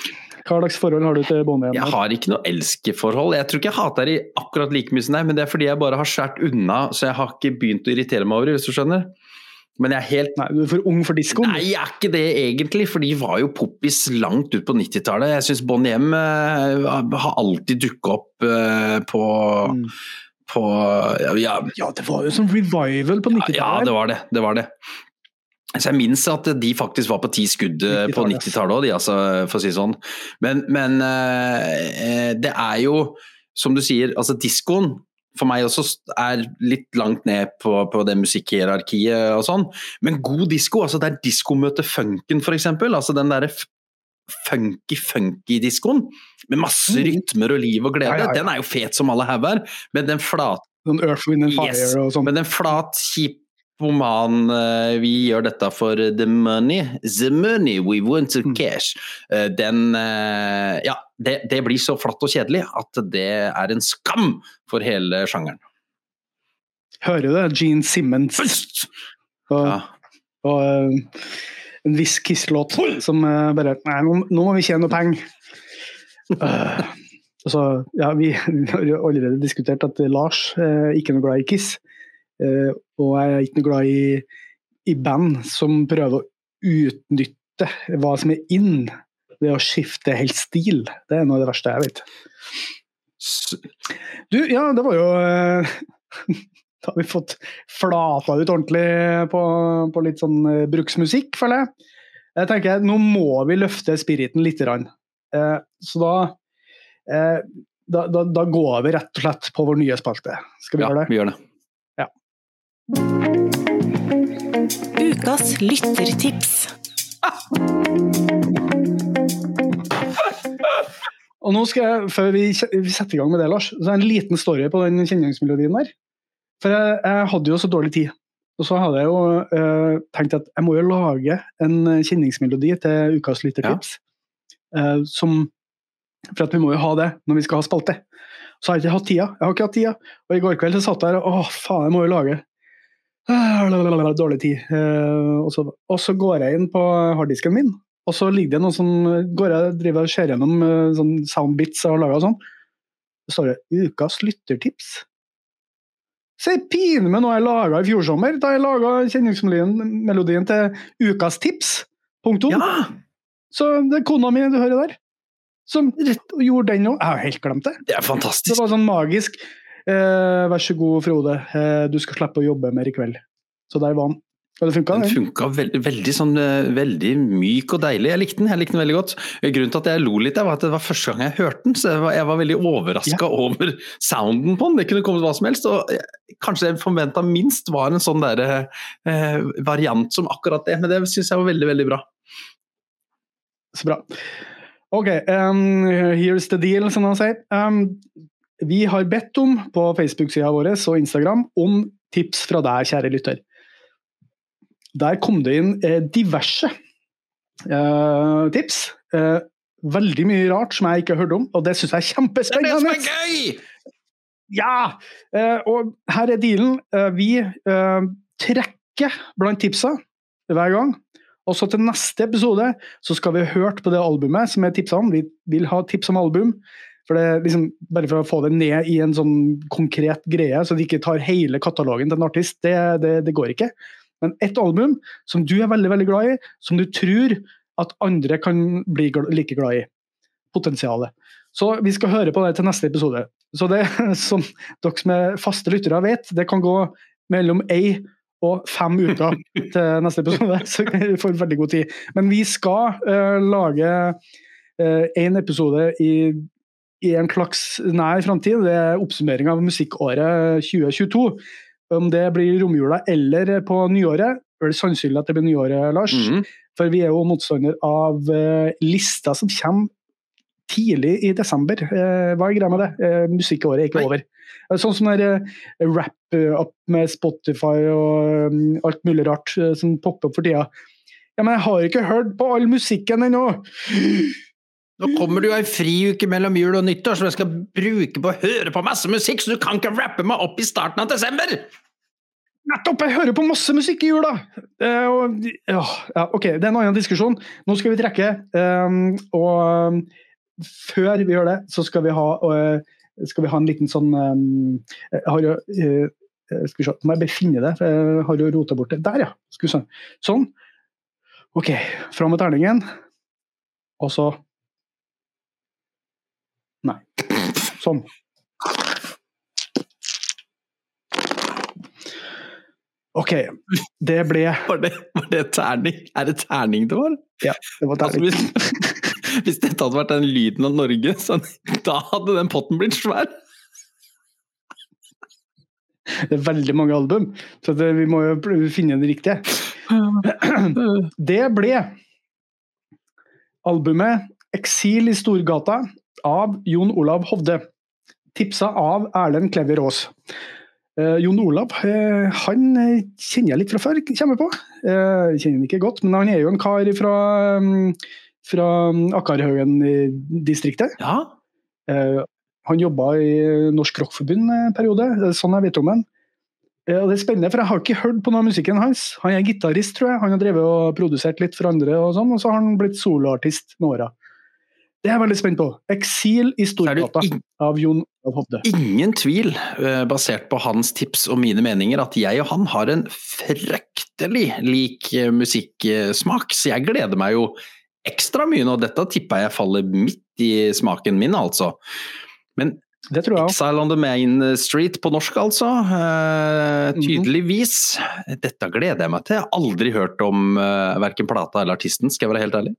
Hva slags forhold har du til bondehjemmet? Jeg har ikke noe elskeforhold. Jeg tror ikke jeg hater de akkurat like mye som deg, men det er fordi jeg bare har skåret unna, så jeg har ikke begynt å irritere meg over det, hvis du skjønner. Men jeg er helt Nei, du er for ung for diskoen? Nei, jeg er ikke det egentlig, for de var jo poppis langt ut på 90-tallet. Jeg syns Bon Hjem uh, har alltid dukka opp uh, på, mm. på ja, ja, det var jo som revival på 90-tallet. Ja, det var det. det var det. Så jeg minnes at de faktisk var på ti skudd 90 eh, på 90-tallet òg, altså, for å si det sånn. Men, men uh, det er jo, som du sier, altså diskoen for meg også er litt langt ned på, på det musikkhierarkiet og sånn. Men god disko, altså der disko møter funken f.eks., altså den derre funky-funky-diskoen med masse mm. rytmer og liv og glede, ja, ja, ja. den er jo fet som alle hauger, men den flat Sånn Earth, Wind and Fire yes, og sånn. Men den flat, kjip roman uh, Vi gjør dette for the money. The money we want to mm. cash. Uh, den uh, Ja, det, det, blir så flatt og kjedelig at det er en skam for hele sjangeren. Hører du det? Gene Simmons. Og, ja. og en viss Kiss-låt som bare Nei, nå, nå, må vi tjene noe penger. altså, ja, vi har jo allerede diskutert at Lars eh, ikke noe glad i Kiss. Uh, og jeg er ikke noe glad i, i, band som prøver å utnytte hva som er in, ved å skifte helt stil. Det er noe av det verste jeg vet. Du, ja, det var jo uh, Da har vi fått flata ut ordentlig på, på litt sånn uh, bruksmusikk, føler jeg. Jeg tenker Nå må vi løfte spiriten litt. så da da, da, da, går vi rett og slett på vår nye spalte. Skal vi ja, gjøre det? Vi gjør det. Ukas lyttertips. Og nå skal jeg, Før vi setter i gang med det, Lars, så er det en liten story på den kjenningsmelodien der. For jeg, jeg, hadde jo så dårlig tid. Og så hadde jeg jo uh, tenkt at jeg må jo lage en kjenningsmelodi til ukas lyttertips. Ja. Uh, som, for at vi må jo ha det når vi skal ha spalte. Så har jeg ikke hatt tida. Jeg har ikke hatt tida. Og i går kveld så satt jeg der og å faen, jeg må jo lage Dårlig tid. Eh, og så, og så går jeg inn på harddisken min, og så ligger det noe som går jeg driver og ser gjennom eh, sånn soundbits jeg har laga og sånn. Så står det 'Ukas lyttertips'. Så jeg pine med noe jeg laga i fjor sommer, da jeg laga kjenningsmelodien til 'Ukas tips'. Punktum. Ja. Så det er kona mi du hører der, som gjorde den òg. Jeg har helt glemt det. Det er fantastisk. Det var sånn magisk. Eh, vær så god, Frode, eh, du skal slippe å jobbe mer i kveld. Så der var han. Og det funka, den. funka veldig, veldig, sånn, eh, veldig myk og deilig. Jeg likte den jeg likte den veldig godt. Grunnen til at jeg lo litt, var at det var første gang jeg hørte den. Så jeg var, jeg var veldig overraska ja. over sounden på den. Det kunne kommet hva som helst. Og kanskje jeg forventa minst var en sånn der, eh, variant som akkurat det. Men det syns jeg var veldig, veldig bra. Så bra. Ok, um, here's the deal, som han sier. Um, vi har bedt om på Facebook-sida vår og Instagram om tips fra deg, kjære lytter. Der kom det inn eh, diverse eh, tips. Eh, veldig mye rart som jeg ikke har hørt om, og det syns jeg er kjempespennende. Det er det som er gøy! Ja! Eh, og her er dealen. Eh, vi eh, trekker blant tipsa hver gang. Og så til neste episode så skal vi ha hørt på det albumet som er tipsa om. Vi vil ha tips om album. For det, liksom, bare for å få det ned i en sånn konkret greie, så de ikke tar hele katalogen til en artist, det, det, det går ikke. Men ett album som du er veldig veldig glad i, som du tror at andre kan bli like glad i. Potensialet. Så vi skal høre på det til neste episode. Så det som dere som er faste lyttere vet, det kan gå mellom ei og fem uker til neste episode, så vi får veldig god tid. Men vi skal uh, lage én uh, episode i i en slags nær framtid. Det er oppsummering av musikkåret 2022. Om det blir romjula eller på nyåret, er det sannsynlig at det blir nyåret, Lars. Mm -hmm. For vi er jo motstander av uh, lista som kommer tidlig i desember. Uh, hva er greia med det? Uh, musikkåret er ikke over. Det er Sånn som der rap-app med Spotify og um, alt mulig rart som popper opp for tida. Ja, men jeg har ikke hørt på all musikken ennå! Nå kommer det jo ei friuke mellom jul og nyttår som jeg skal bruke på å høre på masse musikk, så du kan ikke rappe meg opp i starten av desember! Nettopp! Jeg hører på masse musikk i jula! Uh, og, ja, ja, ok, det er en annen diskusjon. Nå skal vi trekke, um, og um, før vi gjør det, så skal vi ha, uh, skal vi ha en liten sånn um, Jeg har uh, Skal vi se, må jeg befinne det, jeg har jo rota bort det. Der, ja! Skal vi se. Sånn. Ok, fram med terningen. Og så Nei. Sånn. OK. Det ble Var det, var det terning? Er det terning det var? Ja, det var Altså, terning. hvis, hvis dette hadde vært den lyden av Norge, så, da hadde den potten blitt svær. Det er veldig mange album, så det, vi må jo finne det riktige. Det ble albumet 'Eksil i Storgata' av Jon Olav Hovde. Tipsa av Erlend Klever Aas. Eh, Jon Olav eh, han eh, kjenner jeg litt fra før, kommer jeg på. Eh, kjenner han ikke godt, men han er jo en kar fra, um, fra Akkarhaugen-distriktet. Ja, Eh, han jobba i Norsk Rockforbund en periode, er sånn jeg vet om han. Eh, og det er spennende, for jeg har ikke hørt på noe av musikken hans. Han er gitarist, tror jeg. Han har drevet og produsert litt for andre, og sånn, og så har han blitt soloartist med åra. Det er jeg veldig spent på. 'Eksil i Storgata' av Jon Hovde. ingen tvil, eh, basert på hans tips og mine meninger, at jeg og han har en fryktelig lik eh, musikksmak. Så jeg gleder meg jo ekstra mye nå. Dette tipper jeg faller midt i smaken min, altså. Men Det tror jeg. Exile on the Main Street på norsk, altså. Eh, tydeligvis. Dette gleder jeg meg til. Jeg har aldri hørt om uh, verken plata eller artisten, skal jeg være helt ærlig.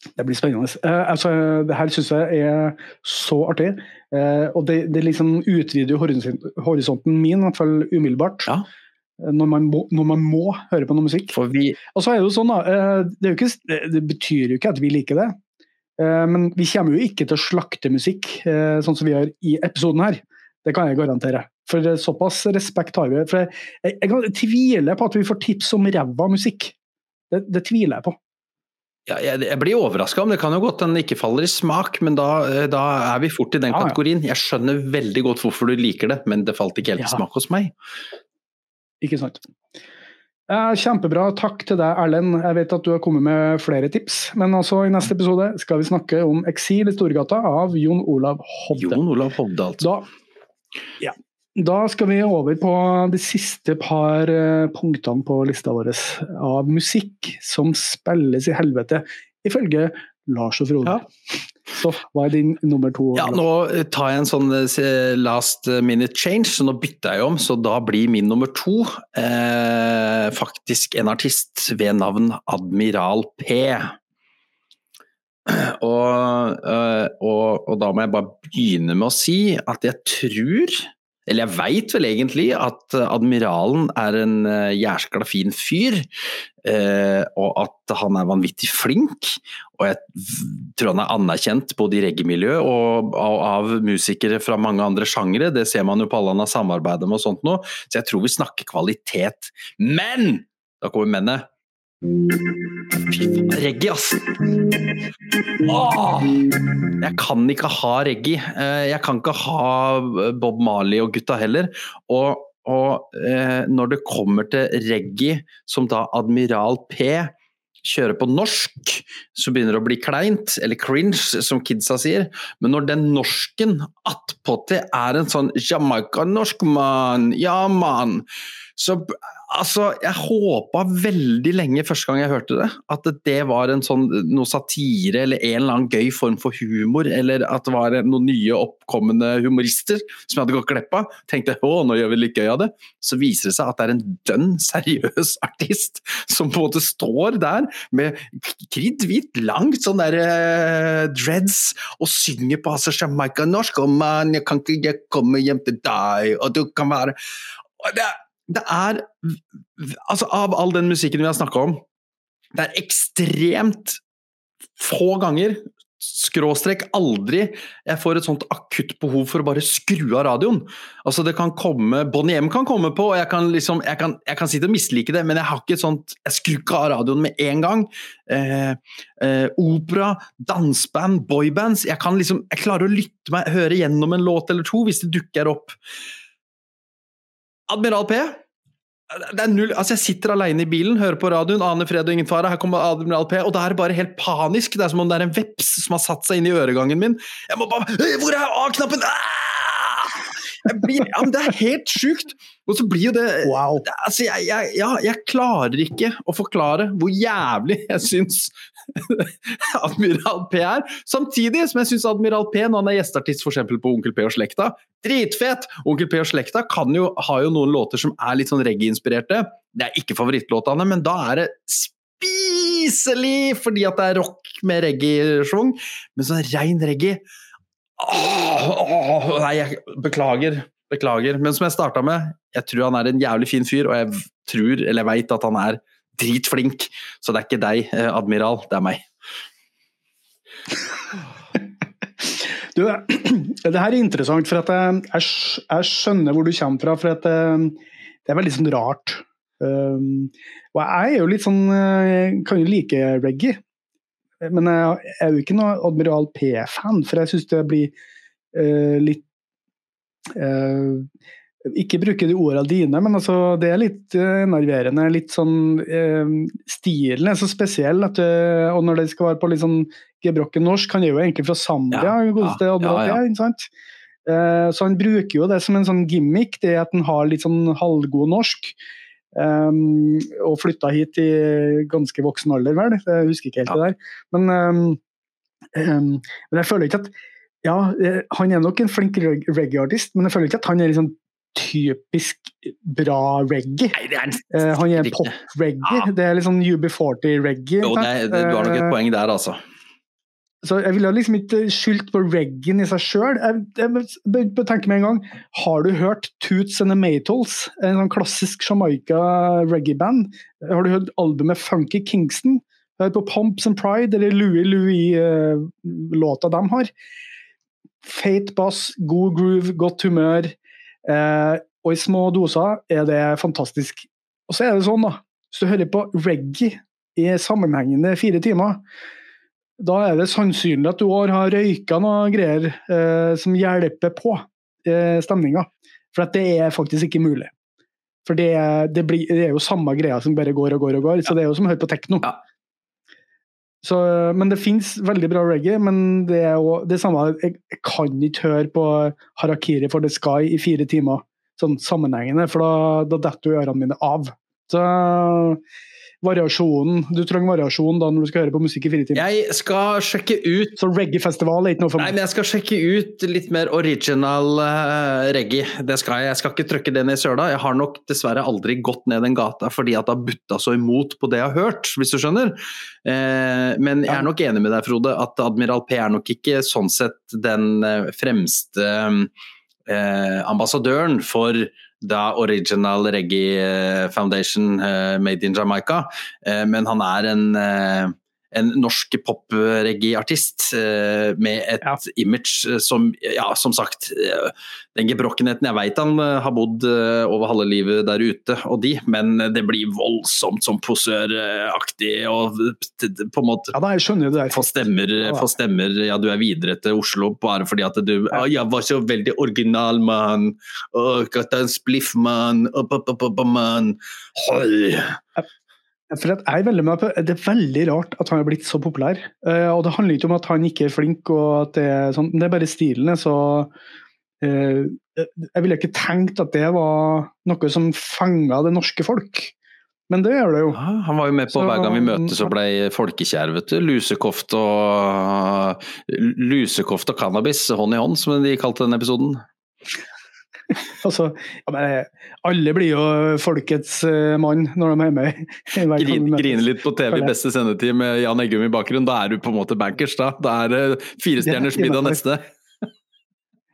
Det blir spennende. Uh, altså, det her syns jeg er så artig. Uh, og det, det liksom utvider jo horisonten, min, i hvert fall umiddelbart. Ja. Når man, må, når man må høre på noe musikk. For vi Og så er det jo sånn da, eh, det, ikke, det- betyr jo ikke at vi liker det. Men vi kommer jo ikke til å slakte musikk, sånn som vi gjør i episoden her. Det kan jeg garantere. For såpass respekt har vi. For jeg, jeg, jeg tviler på at vi får tips om ræva musikk. Det, det tviler jeg på. Ja, jeg, jeg blir overraska om det kan jo godt den ikke faller i smak, men da, eh, da er vi fort i den kategorien. Jeg skjønner veldig godt hvorfor du liker det, men det falt ikke helt i Ja. smak hos meg. Ikke sant. Eh, Kjempebra. Takk til deg, Erlend. Jeg vet at du har kommet med flere tips. Men altså, i neste episode skal vi snakke om 'Eksil i Storgata' av Jon Olav Hovde. Jon Olav Hovde, altså. Da, ja. Da skal vi over på de siste par eh, punktene på lista vår av musikk som spilles i helvete, ifølge Lars og Frode. Ja. Så hva er din nummer to? Ja, nå tar jeg en sånn eh, last minute change, så nå bytter jeg om. Så da blir min nummer to eh, faktisk en artist ved navn Admiral P. Og, eh, og, og da må jeg bare begynne med å si at jeg tror eller jeg veit vel egentlig at admiralen er en uh, jæskla fin fyr, eh, og at han er vanvittig flink. Og jeg tror han er anerkjent både i reggae-miljø og av musikere fra mange andre sjangere. Det ser man jo på alle han har samarbeida med og sånt noe. så jeg tror vi snakker kvalitet. Men! Da kommer mennet. Reggae, ass! Åh! Jeg kan ikke ha reggae. Eh, Jeg kan ikke ha Bob Marley og gutta heller. Og, og eh, når det kommer til reggae, som da Admiral P kjører på norsk, så begynner det å bli kleint, eller cringe, som kidsa sier. Men når den norsken attpåtil er en sånn Jamaica-norsk mann, ja mann, så Altså, jeg håpa veldig lenge første gang jeg hørte det, at det var en sånn noe satire eller en eller annen gøy form for humor, eller at det var noen nye oppkommende humorister som jeg hadde gått glipp av. Tenkte å, nå gjør vi litt gøy av det. Så viser det seg at det er en dønn seriøs artist som på en måte står der med kritthvitt, langt sånn der eh, dreads og synger på altså Jamaica-norsk. Og man, jeg kan ikke komme hjem til deg, og du kan være og det, det er Altså, av all den musikken vi har snakka om, det er ekstremt få ganger skråstrek aldri jeg får et sånt akutt behov for å bare skru av radioen. Altså det kan komme, Bonnie M kan komme på, og jeg kan, liksom, jeg kan, jeg kan sitte og mislike det, men jeg har ikke et sånt, jeg skrur ikke av radioen med en gang. Eh, eh, opera, danseband, boybands jeg, kan liksom, jeg klarer å lytte meg, høre gjennom en låt eller to hvis det dukker opp. Admiral P det er null, altså Jeg sitter alene i bilen, hører på radioen, aner fred og ingen fare, her kommer Admiral P, og da er det bare helt panisk. Det er som om det er en veps som har satt seg inn i øregangen min. Jeg må bare Hvor er A-knappen? Blir, ja, Det er helt sjukt! Og så blir jo det, wow. altså, jeg, jeg, ja, jeg, klarer ikke å forklare hvor jævlig jeg syns Admiral P er. Samtidig som jeg syns Admiral P, når han er gjesteartist f.eks. på Onkel P og Slekta, dritfet! Onkel P og Slekta kan jo, har jo noen låter som er litt sånn reggae-inspirerte. Det er ikke favorittlåtene, men da er det spiselig fordi at det er rock med reggae-schwung. Men sånn rein reggae åh, åh, Nei, jeg beklager. Beklager. Men som jeg starta med, jeg tror han er en jævlig fin fyr, og jeg tror, eller veit at han er dritflink. Så det er ikke deg, eh, admiral, det er meg. Du, det her er interessant, for jeg, jeg, skjønner hvor du kommer fra. for at Det er veldig sånn rart. Um, og jeg er jo litt sånn Jeg kan jo like reggae. Men jeg er jo ikke noe Admiral P-fan, for jeg syns det blir uh, litt uh, ikke bruke de ordene dine, men altså, det er litt uh, enerverende. Litt sånn Stilen er så spesiell, at, og når det skal være på litt sånn gebrokken norsk Han er jo egentlig fra Zambia, ja, godeste ja, ja, ja. ikke sant? så han bruker jo det som en sånn gimmick, det at han har litt sånn halvgod norsk. Um, og flytta hit i ganske voksen alder, vel. Jeg husker ikke helt det der. Men, um, um, men jeg føler ikke at ja, han er nok en flink reggae-artist, men jeg føler ikke at han er liksom typisk bra reggae. Nei, er uh, han er pop-reggae. Ja. Det er litt sånn UB40-reggae. Du har nok et uh, poeng der, altså. Så Jeg ville liksom ikke skyldt på reggen i seg sjøl. Jeg, jeg, tenker med en gang, Har du hørt Toots and the Maytals, en sånn klassisk Jamaica reggae-band? Har du hørt albumet Funky Kingston? Hør på Pumps and Pride eller Louie Louie-låta uh, de har. Feit bass, god groove, godt humør. Eh, og i små doser er det fantastisk. Og så er det sånn, da, hvis du hører på reggae i sammenhengende fire timer, da er det sannsynlig at du har røyka noe greier eh, som hjelper på eh, stemninga. For det er faktisk ikke mulig. For det, det, blir, det, er jo samme greia som bare går og går og går. Så det er jo som å høre på tekno. Ja. Så, men det fins veldig bra reggae, men det er jo det samme Jeg, jeg kan ikke høre på Harakiri for the Sky i fire timer sånn sammenhengende, for da, da detter jo ørene mine av. Så variasjonen. Du trenger variasjon da når du skal høre på musikk i fire timer. Jeg skal sjekke ut Så reggae-festival er ikke noe for meg? Nei, men jeg skal sjekke ut litt mer original uh, reggae. Det skal jeg. Jeg skal ikke trykke det ned i søla. Jeg har nok dessverre aldri gått ned den gata fordi at det har butta så imot på det jeg har hørt, hvis du skjønner. Uh, men jeg er nok enig med deg, Frode, at Admiral P er nok ikke sånn sett den uh, fremste ambassadøren for da Original Reggae Foundation uh, Made in Jamaica. Uh, men han er en en norsk pop-reggae-artist eh, med et ja. image eh, som, ja, som sagt eh, Den gebrokkenheten Jeg vet han har bodd over halve livet der ute, og de, men det blir voldsomt som posøraktig og på en måte Ja, da, jeg skjønner det. Få stemmer, ja, få stemmer Ja, du er videre til Oslo bare fordi at du ja. Jeg var så veldig original, mann. Katta en spliff, mann. Mann. Hold. For jeg er veldig med på, Det er veldig rart at han er blitt så populær. Uh, og Det handler ikke om at han ikke er flink, og at det er sånn, det er bare stilen så uh, Jeg ville ikke tenkt at det var noe som fanga det norske folk. Men det gjør det jo. Ja, han var jo med på så, hver gang vi møtes og ble folkekjær, vet du. Lusekoft og, lusekoft og cannabis, hånd i hånd, som de kalte den episoden. altså, ja, alle blir jo folkets uh, mann når de er med. griner grine litt på TV i beste sendetid med Jan Eggum i bakgrunnen, da er du på en måte bankers, da. Da er det firestjerners middag neste.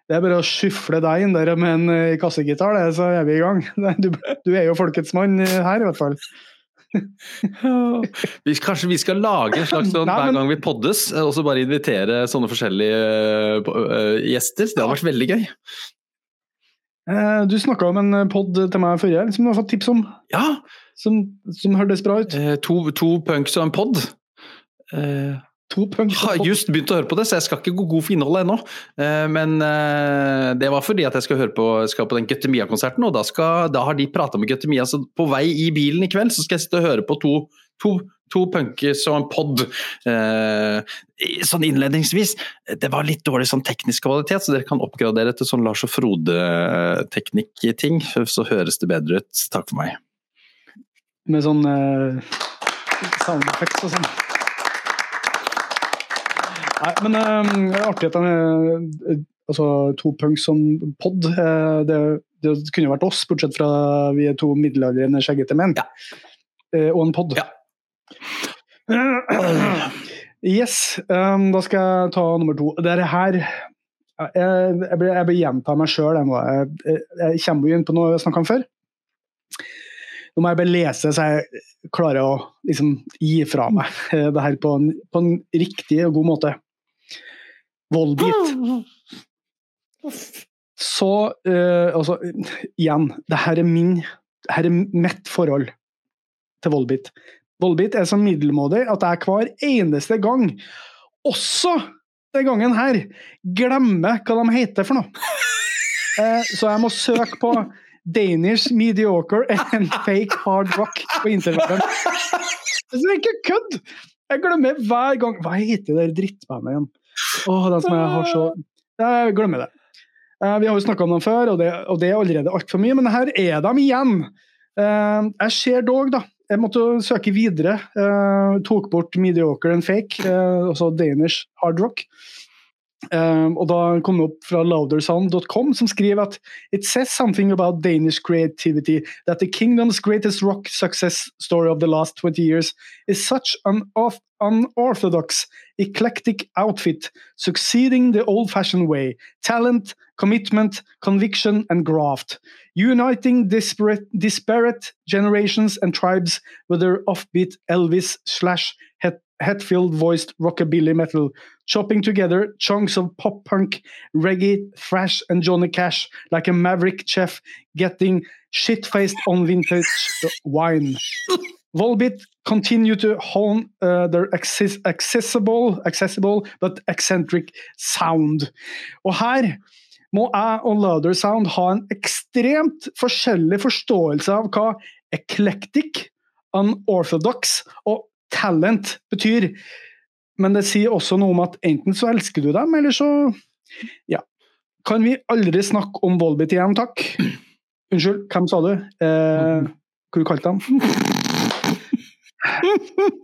Det er bare å skyfle deg inn der med en uh, kassegitar, det, så er vi i gang. Du, du, er jo folkets mann uh, her, i hvert fall. vi, kanskje vi skal lage en slags sånn Nei, hver gang vi poddes, og så bare invitere sånne forskjellige gjester. Det hadde vært veldig gøy. Eh, Du snakka om en pod til meg forrige som du har fått tips om, Ja! som, som hørtes bra ut. eh, To, to punks og en pod. Eh, To punks. har just begynt å høre på det, så jeg skal ikke gå god for innholdet ennå. Eh, Men eh, det var fordi at jeg skal høre på, skal på den Guttemia-konserten, og da, skal, da har de prata med Guttemia. Så på vei i bilen i kveld så skal jeg sitte og høre på to, to, to punkis og en pod. Eh, sånn innledningsvis, det var litt dårlig sånn teknisk kvalitet, så dere kan oppgradere til sånn Lars og Frode-teknikk-ting, så høres det bedre ut. Takk for meg. Med sånn eh, sound effects og sånn. Nei, men eh, det er er altså, to punks som pod. eh, det, det kunne vært oss, bortsett fra vi er to middelaldrende skjeggete menn. Ja. Eh, og en pod. Ja. Yes, um, da skal jeg ta nummer to. Det er her jeg, jeg, jeg blir gjenta meg sjøl. Jeg, jeg, jeg kommer inn på noe jeg snakka om før. Nå må jeg bare lese så jeg klarer å liksom, gi fra meg det her på en, på en riktig og god måte. Volbeat. Så uh, altså, igjen, det her er min her er mitt forhold til Volbeat. Volbeat er så middelmådig at jeg hver eneste gang, også den gangen her, glemmer hva de heter for noe. Eh, så jeg må søke på Danish mediocre and fake hard rock på internettet. Det er ikke kødd! Jeg glemmer hver gang Hva heter det drittbandet igjen? Åh, den som jeg har så Jeg glemmer det. Eh, vi har jo snakka om dem før, og det, og det er allerede altfor mye, men her er de igjen. Eh, jeg ser dog, da. Jeg måtte søke videre. Uh, tok bort mediocre and fake, uh, Danish hard rock. Um, og da kom det opp fra loudersound.com, som skriver at It says something about Danish creativity that the kingdom's greatest rock success story of the last 20 years is such an unorthodox, eclectic outfit, succeeding the old-fashioned way. Talent, commitment, conviction, and graft. Uniting disparate, disparate generations and tribes with their offbeat Elvis slash Hetfield voiced rockabilly metal, chopping together chunks of pop punk, reggae, thrash, and Johnny Cash like a maverick chef getting shit faced on vintage wine. Volbit continue to hone uh, their access accessible, accessible but eccentric sound. Og her må jeg og Louder Sound ha en ekstremt forskjellig forståelse av hva eclectic, unorthodox og talent betyr. Men det sier også noe om at enten så elsker du dem, eller så Ja. Kan vi aldri snakke om Volbit igjen, takk? Unnskyld, hvem sa du? Eh, hva du kalte du dem?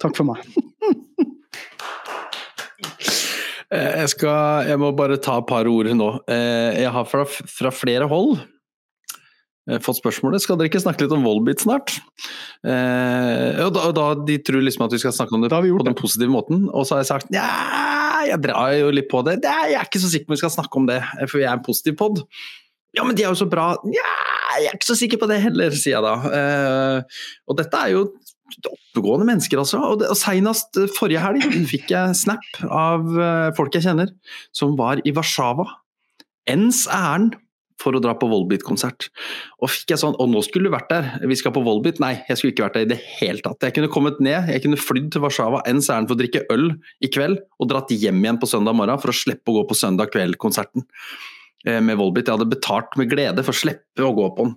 Takk for meg. Eh, Jeg, skal, jeg må bare ta et par ord nå. Eh, Jeg har fra, fra flere hold fått spørsmålet skal dere ikke snakke litt om Volbit snart. Eh, og da, og da De tror liksom at vi skal snakke om det, på den positive måten, og så har jeg sagt nja, jeg drar jo litt på det. Nei, jeg er ikke så sikker på om vi skal snakke om det, for vi er en positiv pod. Ja, men de er jo så bra. Nja, jeg er ikke så sikker på det heller, sier jeg da. Eh, og dette er jo oppegående mennesker, altså. Og, det, og senest eh, forrige helg fikk jeg snap av eh, folk jeg kjenner, som var i Warszawa. Ens ærend for å dra på Volbeat-konsert. Og fikk jeg sånn Å, nå skulle du vært der, vi skal på Volbeat. Nei, jeg skulle ikke vært der i det hele tatt. Jeg kunne kommet ned, jeg kunne flydd til Warszawa ens ærend for å drikke øl i kveld, og dratt hjem igjen på søndag morgen for å slippe å gå på søndag kveld-konserten eh, med Volbeat. Jeg hadde betalt med glede for å slippe å gå på den.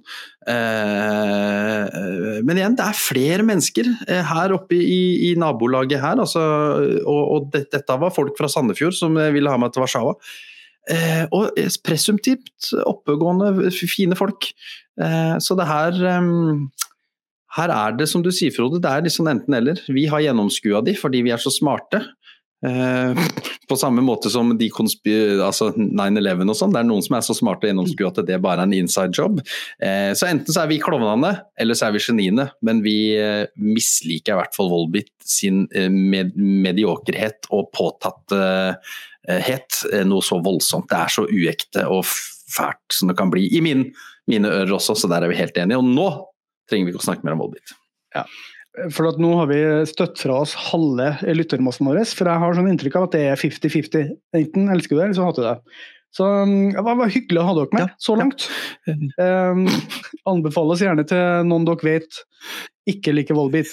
Eh, Men igjen, det er flere mennesker eh, her oppe i, nabolaget her. Altså, og og det, dette var folk fra Sandefjord som ville ha meg til Warszawa. Eh, og presumptivt oppegående, fine folk. Eh, så det her Her er det som du sier, Frode, det er liksom enten-eller. Vi har gjennomskua de fordi vi er så smarte. Eh, på samme måte som de altså 9-11 og sånn. Det er noen som er så smarte og gjennomskua at det bare er en inside job. Eh, så enten så er vi klovnene, eller så er vi geniene. Men vi eh, misliker i hvert fall Volbit sin eh, med mediokerhet og påtatthet eh, noe så voldsomt. Det er så uekte og fælt som det kan bli. I min, mine ører også, så der er vi helt enige. Og nå trenger vi ikke å snakke mer om Volbit. For at nå har vi støtt fra oss halve lyttermassen vår, for jeg har sånn inntrykk av at det er 50-50. Enten elsker du det, eller så hater du det. Så um, det var hyggelig å ha dere med Ja, så langt. Um, anbefales gjerne til noen dere vet ikke liker Volbeat.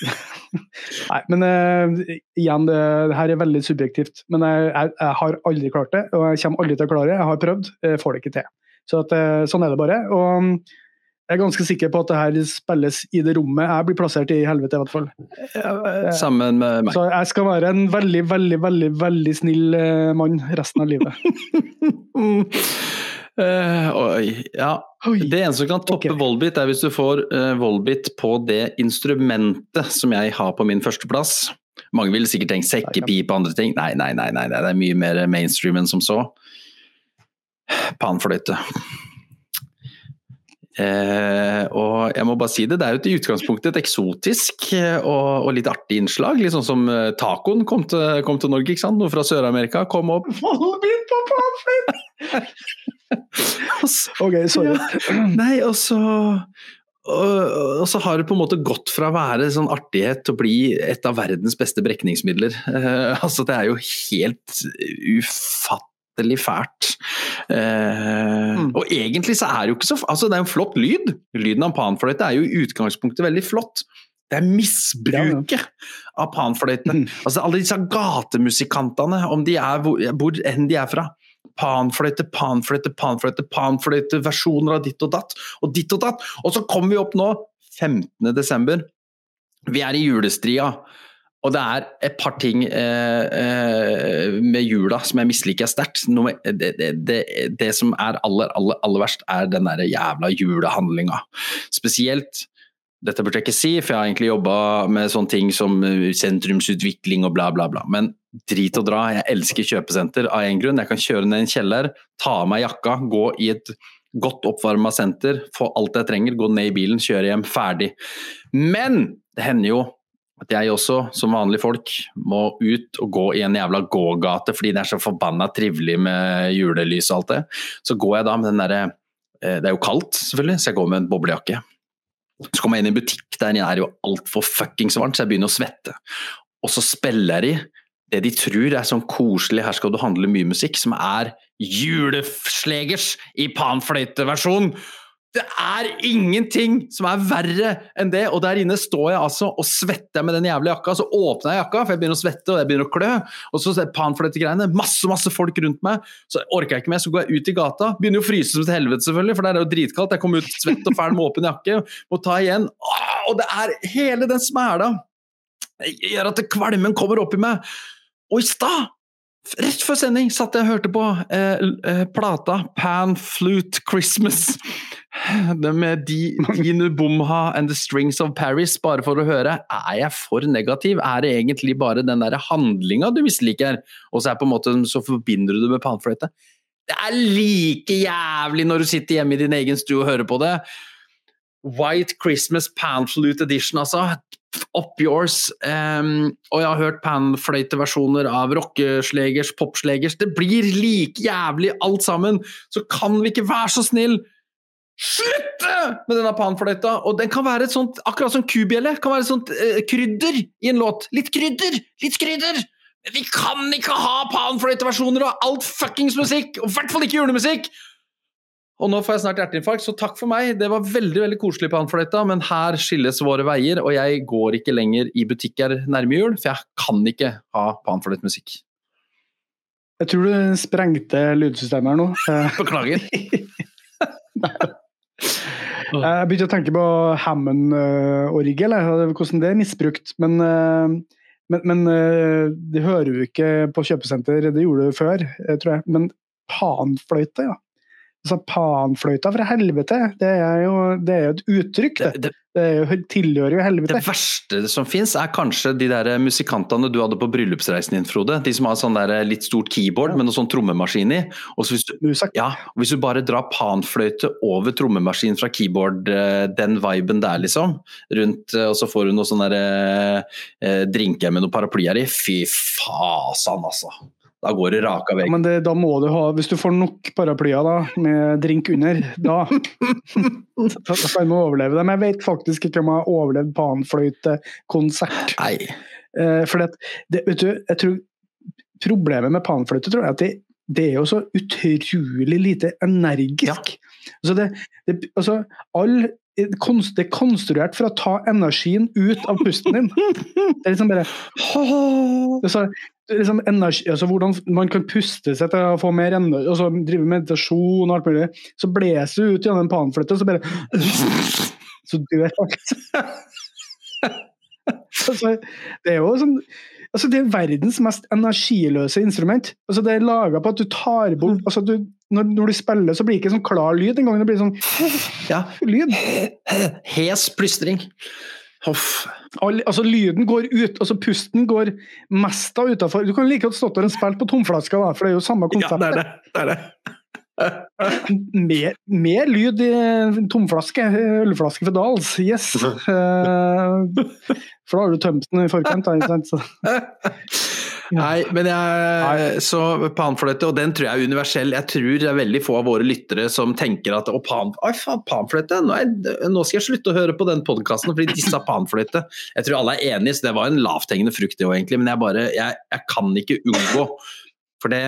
Nei, men uh, igjen, det, det her er veldig subjektivt. Men jeg, jeg, jeg har aldri klart det, og jeg kommer aldri til å klare det. Jeg har prøvd, jeg får det ikke til. Så at, uh, sånn er det bare. Og um, jeg er ganske sikker på at det her spilles i det rommet jeg blir plassert i helvete, i hvert fall. Sammen med meg. Så jeg skal være en veldig, veldig, veldig veldig snill uh, mann resten av livet. Eh, oi, ja. Oi. Det eneste som kan toppe okay. Volbit, er hvis du får uh, Volbit på det instrumentet som jeg har på min førsteplass. Mange vil sikkert tenke sekkepipe og andre ting. Nei, nei, nei, nei, det er mye mer mainstream enn som så. Panfløyte. Eh, og jeg må bare si det, det er jo i utgangspunktet et eksotisk eh, og, og litt artig innslag. Litt sånn som eh, tacoen kom til, kom til Norge, ikke sant? Noe fra Sør-Amerika kom opp. Volbit på panfløyte! OK, sorry. Nei, og så og, så har det på en måte gått fra å være sånn artighet til å bli et av verdens beste brekningsmidler. Eh, altså, det er jo helt ufattelig fælt. Eh, Mm. Og egentlig så er det jo ikke så Altså, det er en flott lyd. Lyden av panfløyte er jo i utgangspunktet veldig flott. Det er misbruket av panfløyte. Mm. Altså alle disse gatemusikantene, om de er hvor, hvor enn de er fra. Panfløyte, panfløyte, panfløyte, panfløyte, versjoner av ditt og datt, og ditt og datt. Og så kommer vi opp nå, 15. desember. Vi er i julestria. Og det er et par ting eh, eh, med jula som jeg misliker sterkt. Det, det, det, det som er aller, aller, aller verst, er den der jævla julehandlinga. Spesielt dette burde jeg ikke si, for jeg har egentlig jobba med sånne ting som eh, sentrumsutvikling og bla, bla, bla. Men drit og dra, jeg elsker kjøpesenter av en grunn. Jeg kan kjøre ned i en kjeller, ta av meg jakka, gå i et godt oppvarma senter, få alt jeg trenger, gå ned i bilen, kjøre hjem, ferdig. Men det hender jo at jeg også, som vanlige folk, må ut og gå i en jævla gågate fordi det er så forbanna trivelig med julelys og alt det. Så går jeg da med den derre eh, Det er jo kaldt, selvfølgelig, så jeg går med en boblejakke. Så kommer jeg inn i en butikk, der er jo altfor fuckings varmt, så jeg begynner å svette. Og så spiller de det de tror er sånn koselig, her skal du handle mye musikk, som er juleslegers i panfløyteversjon. Det er ingenting som er verre enn det, og der inne står jeg altså og svetter med den jævla jakka. Så åpner jeg jakka, for jeg begynner å svette og jeg begynner å klø. Og så panfløytegreiene, masse masse folk rundt meg. Så orker jeg ikke mer, så går jeg ut i gata. Begynner jo å fryse som et helvete, selvfølgelig, for der er det jo dritkaldt. Jeg kommer ut svett og fæl med åpen jakke, må ta igjen. Åh, og det er hele den smæla gjør at kvalmen kommer opp i meg. Og i stad, rett før sending, satt jeg og hørte på eh, eh, plata Pan Flute Christmas. Det med Di- Dinu Bumha and The Strings of Paris, bare for å høre. Er jeg for negativ? Er det egentlig bare den der handlinga du misliker? Og så er på en måte, så forbinder du det med panfløyte. Det er like jævlig når du sitter hjemme i din egen stue og hører på det. White Christmas Panflute Edition, altså. Up yours. Um, og jeg har hørt panfløyteversjoner av rockeslegers, popslegers. Det blir like jævlig alt sammen! Så kan vi ikke være så snill slutte med denne panfløyta! Og den kan være et sånt, akkurat som kubjelle, kan være et sånt uh, krydder i en låt. Litt krydder! Litt krydder! Men vi kan ikke ha panfløyteversjoner av alt fuckings musikk! Og i hvert fall ikke julemusikk! Og nå får jeg snart hjerteinfarkt, så takk for meg. Det var veldig veldig koselig panfløyta, men her skilles våre veier, og jeg går ikke lenger i butikker nærme jul, for jeg kan ikke ha panfløytemusikk. Jeg tror du sprengte lydsystemet her nå. Eh, Beklager. Jeg begynte å tenke på Hammond-orgel, hvordan det er misbrukt. Men, eh, men, men eh, det hører jo ikke på kjøpesenter, det gjorde du før, tror jeg. Men panfløyte, ja. Altså, panfløyta fra helvete, det er jo, det er jo et uttrykk, Det, det. det, Det er tilhører jo helvete. det verste som fins, er kanskje de der musikantene du hadde på bryllupsreisen din, Frode. De som har sånn der litt stort keyboard Ja. med noe sånn trommemaskin i. Og så hvis du Ja, hvis du bare drar panfløyte over trommemaskin fra keyboard, eh, den viben der, liksom, rundt, eh, og så får du noe sånn der eh, eh, drinker med noe paraplyer i, fy fasan, altså. Da går det raka vei. Ja, men det, da må du ha, hvis du får nok paraplyer da, med drink under, da kan du overleve det. Men jeg vet faktisk ikke om jeg har overlevd panfløytekonsert. Nei. Eh, for det, det, vet du, jeg tror Problemet med panfløyte tror jeg at det, det er jo så utrolig lite energisk. Altså det, det, altså all, det er konstruert for å ta energien ut av pusten din. Det er liksom bare altså, liksom energi, altså Hvordan man kan puste seg til å få mer energi, og så drive meditasjon og alt mulig. Så blåser du ut gjennom en panfløyte, så bare Så dør folk. altså, det er jo sånn altså Det er verdens mest energiløse instrument. altså Det er laga på at du tar bort altså du, når, når, du spiller, så blir det ikke sånn klar lyd engang. Det blir sånn ja. lyd. Hes plystring. Hoff. All, altså Lyden går ut, altså pusten går mest av utafor. Du kan like godt stått der og spilt på tomflaska, da, for det er jo samme konsept. Ja, det er det. det, er det. mer, mer, lyd i tomflaske, ølflaske for Dals, yes. Uh, for da har du tømt den i forkant. Da, Nei, men jeg Så panfløyte, og den tror jeg er universell. Jeg tror det er veldig få av våre lyttere som tenker at å, pan, oi, faen, panfløyte, nå, nå, skal jeg slutte å høre på den podkasten fordi disse har panfløyte. Jeg tror alle er enige, så det var en lavthengende frukt det òg, egentlig. Men jeg bare jeg, jeg kan ikke unngå. For det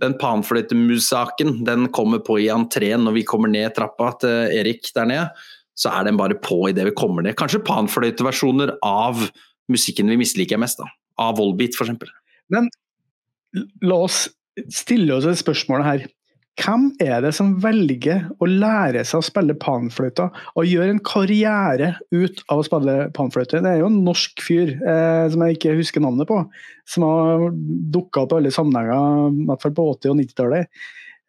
den panfløytemus-saken den kommer på i entreen når vi kommer ned trappa til Erik der nede. Så er den bare på idet vi kommer ned. Kanskje panfløyteversjoner av musikken vi misliker mest. da. Av Volbeat, f.eks. Men la oss stille oss et spørsmål her. Hvem er det som velger å lære seg å spille panfløyta, og gjøre en karriere ut av å spille panfløyte? Det er jo en norsk fyr eh, som jeg ikke husker navnet på, som har dukka opp i alle sammenhenger, i hvert fall på 80- og 90-tallet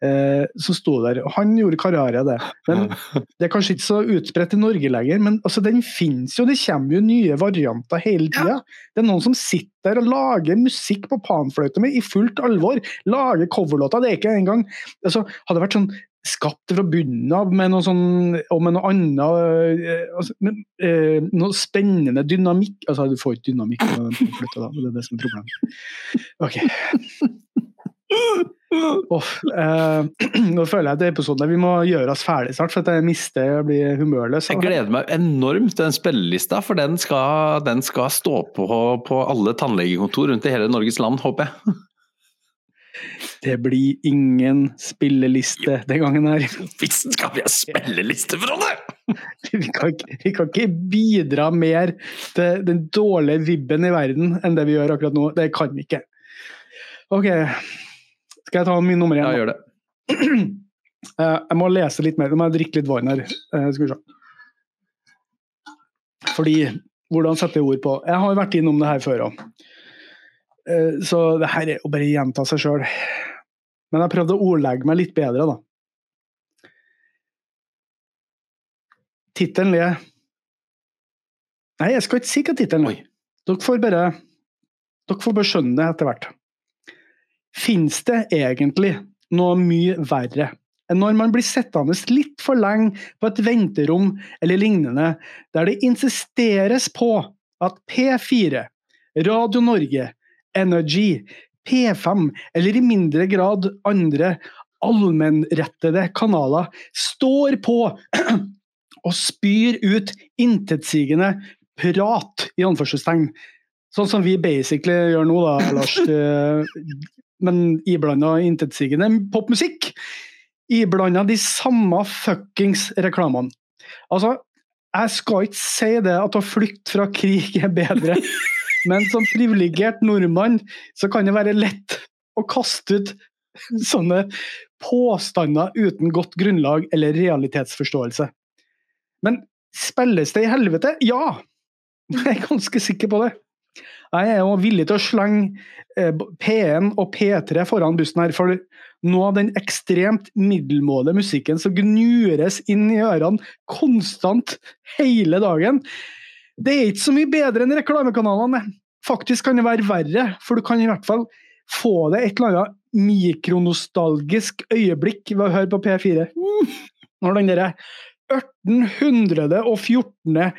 eh, som sto der. Han gjorde karriere av det. Men Det er kanskje ikke så utbredt i Norge lenger, men altså, den finnes jo. Det kommer jo nye varianter hele tida. Ja. Det er noen som sitter der og lager musikk på panfløyta med i fullt alvor. Lager coverlåter. Det er ikke engang altså, Hadde det vært sånn skapt fra bunnen av med noe sånn, og med noe annet eh, altså, med, eh, Noe spennende dynamikk Altså, du får ikke dynamikk med den panfløyta, da. Det er det som er problemet. Ok. Oh, eh, nå føler jeg at episoden vi må gjøre oss ferdig snart, for at jeg mister og blir humørløs. Jeg gleder meg enormt til den spillelista, for den skal, den skal stå på på alle tannlegekontor rundt i hele Norges land, håper jeg. Det blir ingen spilleliste den gangen her. Visst skal vi ha spilleliste, Frode! Vi kan, vi kan ikke bidra mer til den dårlige vibben i verden enn det vi gjør akkurat nå. Det kan vi ikke. Ok, skal jeg ta min nummer én? Ja, gjør det. Eh, jeg må lese litt mer. Nå må jeg drikke litt vann her. Eh, skal vi se. Fordi Hvordan sette ord på Jeg har vært innom det her før òg. Eh, så det her er å bare gjenta seg sjøl. Men jeg prøvde å ordlegge meg litt bedre, da. Tittelen er Nei, jeg skal ikke si hva tittelen er. Dere får bare Dere får bare skjønne det etter hvert. Fins det egentlig noe mye verre enn når man blir sittende litt for lenge på et venterom eller lignende, der det insisteres på at P4, Radio Norge, Energy, P5 eller i mindre grad andre allmennrettede kanaler står på og spyr ut intetsigende prat, i anførselstegn. Sånn som vi basically gjør nå, da, Lars. men iblanda intetsigende popmusikk. Iblanda de samme fuckings reklamene. Altså, jeg skal ikke si det at å flykte fra krig er bedre, men som privilegert nordmann så kan det være lett å kaste ut sånne påstander uten godt grunnlag eller realitetsforståelse. Men spilles det i helvete? Ja! Jeg er ganske sikker på det. Jeg er jo villig til å slenge eh, P1 og P3 foran bussen her, for noe av den ekstremt middelmådige musikken som gnures inn i ørene konstant hele dagen, det er ikke så mye bedre enn reklamekanalene. Faktisk kan det være verre, for du kan i hvert fall få det et eller annet mikronostalgisk øyeblikk ved å høre på P4. Når den derre 1814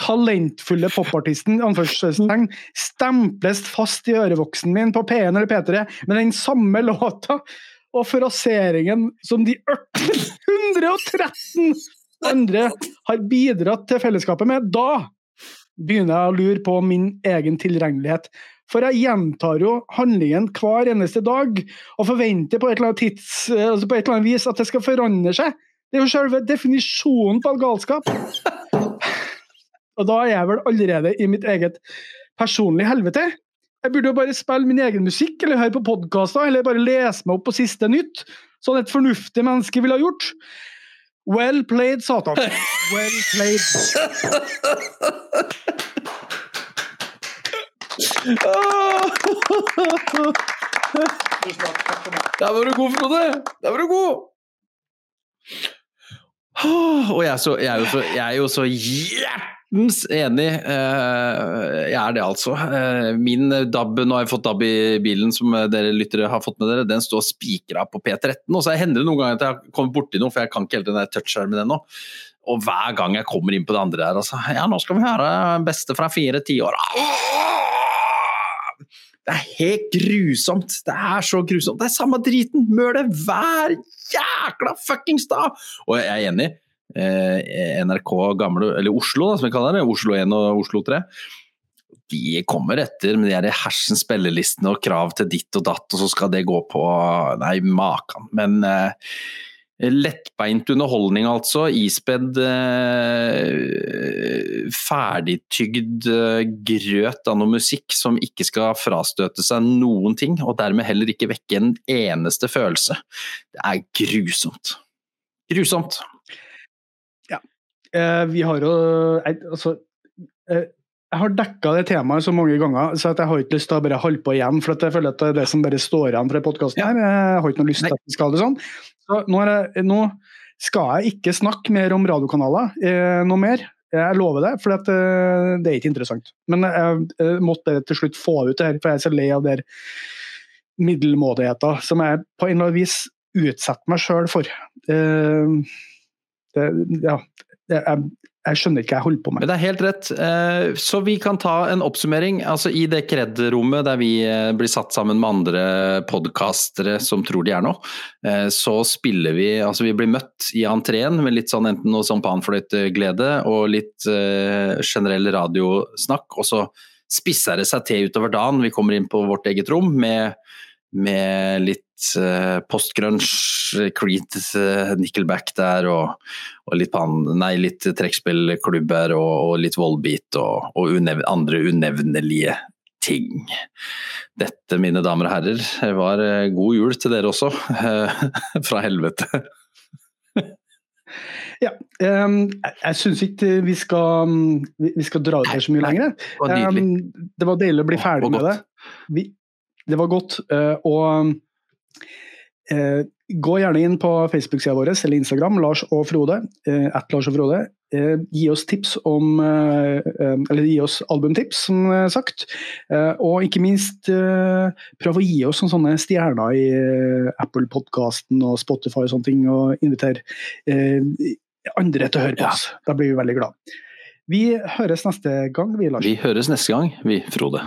talentfulle popartisten anførselstegn, stemples fast i ørevoksen min på P1 eller P3 med den samme låta og fraseringen som de 113 andre har bidratt til fellesskapet med, da begynner jeg å lure på min egen tilregnelighet. For jeg gjentar jo handlingen hver eneste dag, og forventer på et eller annet, tids, altså på et eller annet vis at det skal forandre seg. Det er jo selve definisjonen på all galskap. Og da er jeg vel allerede i mitt eget personlige helvete. Jeg burde jo bare spille min egen musikk, eller høre på podkaster, eller bare lese meg opp på siste nytt, sånn et fornuftig menneske ville ha gjort. Well played, Satan. Well played. Der var du god, Frode! Der var du god! Og jeg er, så, jeg er jo så, jeg er jo så hjertens enig. Eh, jeg er det, altså. Eh, min DAB, nå har jeg fått DAB i bilen, som dere lyttere har fått med dere, den står spikra på P13. Og så hender det noen ganger at jeg kommer borti noe, for jeg kan ikke helt den der touchskjermen ennå. Og hver gang jeg kommer inn på det andre der, altså Ja, nå skal vi høre beste fra fire tiår. Det er helt grusomt. Det er så grusomt. Det er samme driten. Møl hver jækla fuckings dag! Og jeg er enig. Eh, NRK gamle, eller Oslo, da, som vi kaller det. Oslo 1 og Oslo 3. De kommer etter med de her hersens spillelistene og krav til ditt og datt, og så skal det gå på Nei, makan. Men eh, Lettbeint underholdning, altså. Ispedd eh, ferdigtygd eh, grøt av noe musikk som ikke skal frastøte seg noen ting, og dermed heller ikke vekke en eneste følelse. Det er grusomt. Grusomt. Eh, vi har jo Altså eh, jeg har dekka det temaet så mange ganger, så jeg har ikke lyst til å bare holde på igjen. For jeg føler at det er det som bare står igjen fra podkasten her. Jeg har ikke noe lyst til at vi skal ha det sånn. Så nå, jeg, nå, skal jeg ikke snakke mer om radiokanaler eh, noe mer. Jeg lover det, for eh, det er ikke interessant. Men jeg, jeg måtte til slutt få ut det her, for jeg er så lei av den middelmådigheten som jeg på en eller annen vis utsetter meg sjøl for. Eh, det, ja, jeg, jeg skjønner ikke hva jeg holder på med. Men det er helt rett. Eh, så vi kan ta en oppsummering. Altså I det kred-rommet der vi eh, blir satt sammen med andre podkastere som tror de er noe, eh, så spiller vi Altså vi blir møtt i entreen med litt sånn enten noe sampanfløyteglede og litt generell radiosnakk, og så spisser det seg til utover dagen. Vi kommer inn på vårt eget rom med med litt postgrunge, Creed, uh, Nickelback der, og, og litt, nei, litt trekkspillklubber og, og, litt Volbeat og, og unev andre unevnelige ting. Dette, mine damer og herrer, var god jul til dere også, fra helvete. Ja, um, jeg, syns ikke vi skal, vi skal dra ut her så mye lenger. Um, det var deilig å bli ferdig med det. Vi, det var godt. Uh, og eh, gå gjerne inn på Facebook-sida vår eller Instagram, Lars og Frode. Eh, at Lars og Frode. Gi oss tips om Eller gi oss albumtips, som sagt. Og ikke minst prøv å gi oss sånne stjerner i Apple-podkasten og Spotify og sånne ting, og invitere andre til å høre på oss. Da blir vi veldig glad. Vi høres neste gang, vi, Lars. Vi høres neste gang, vi, Frode.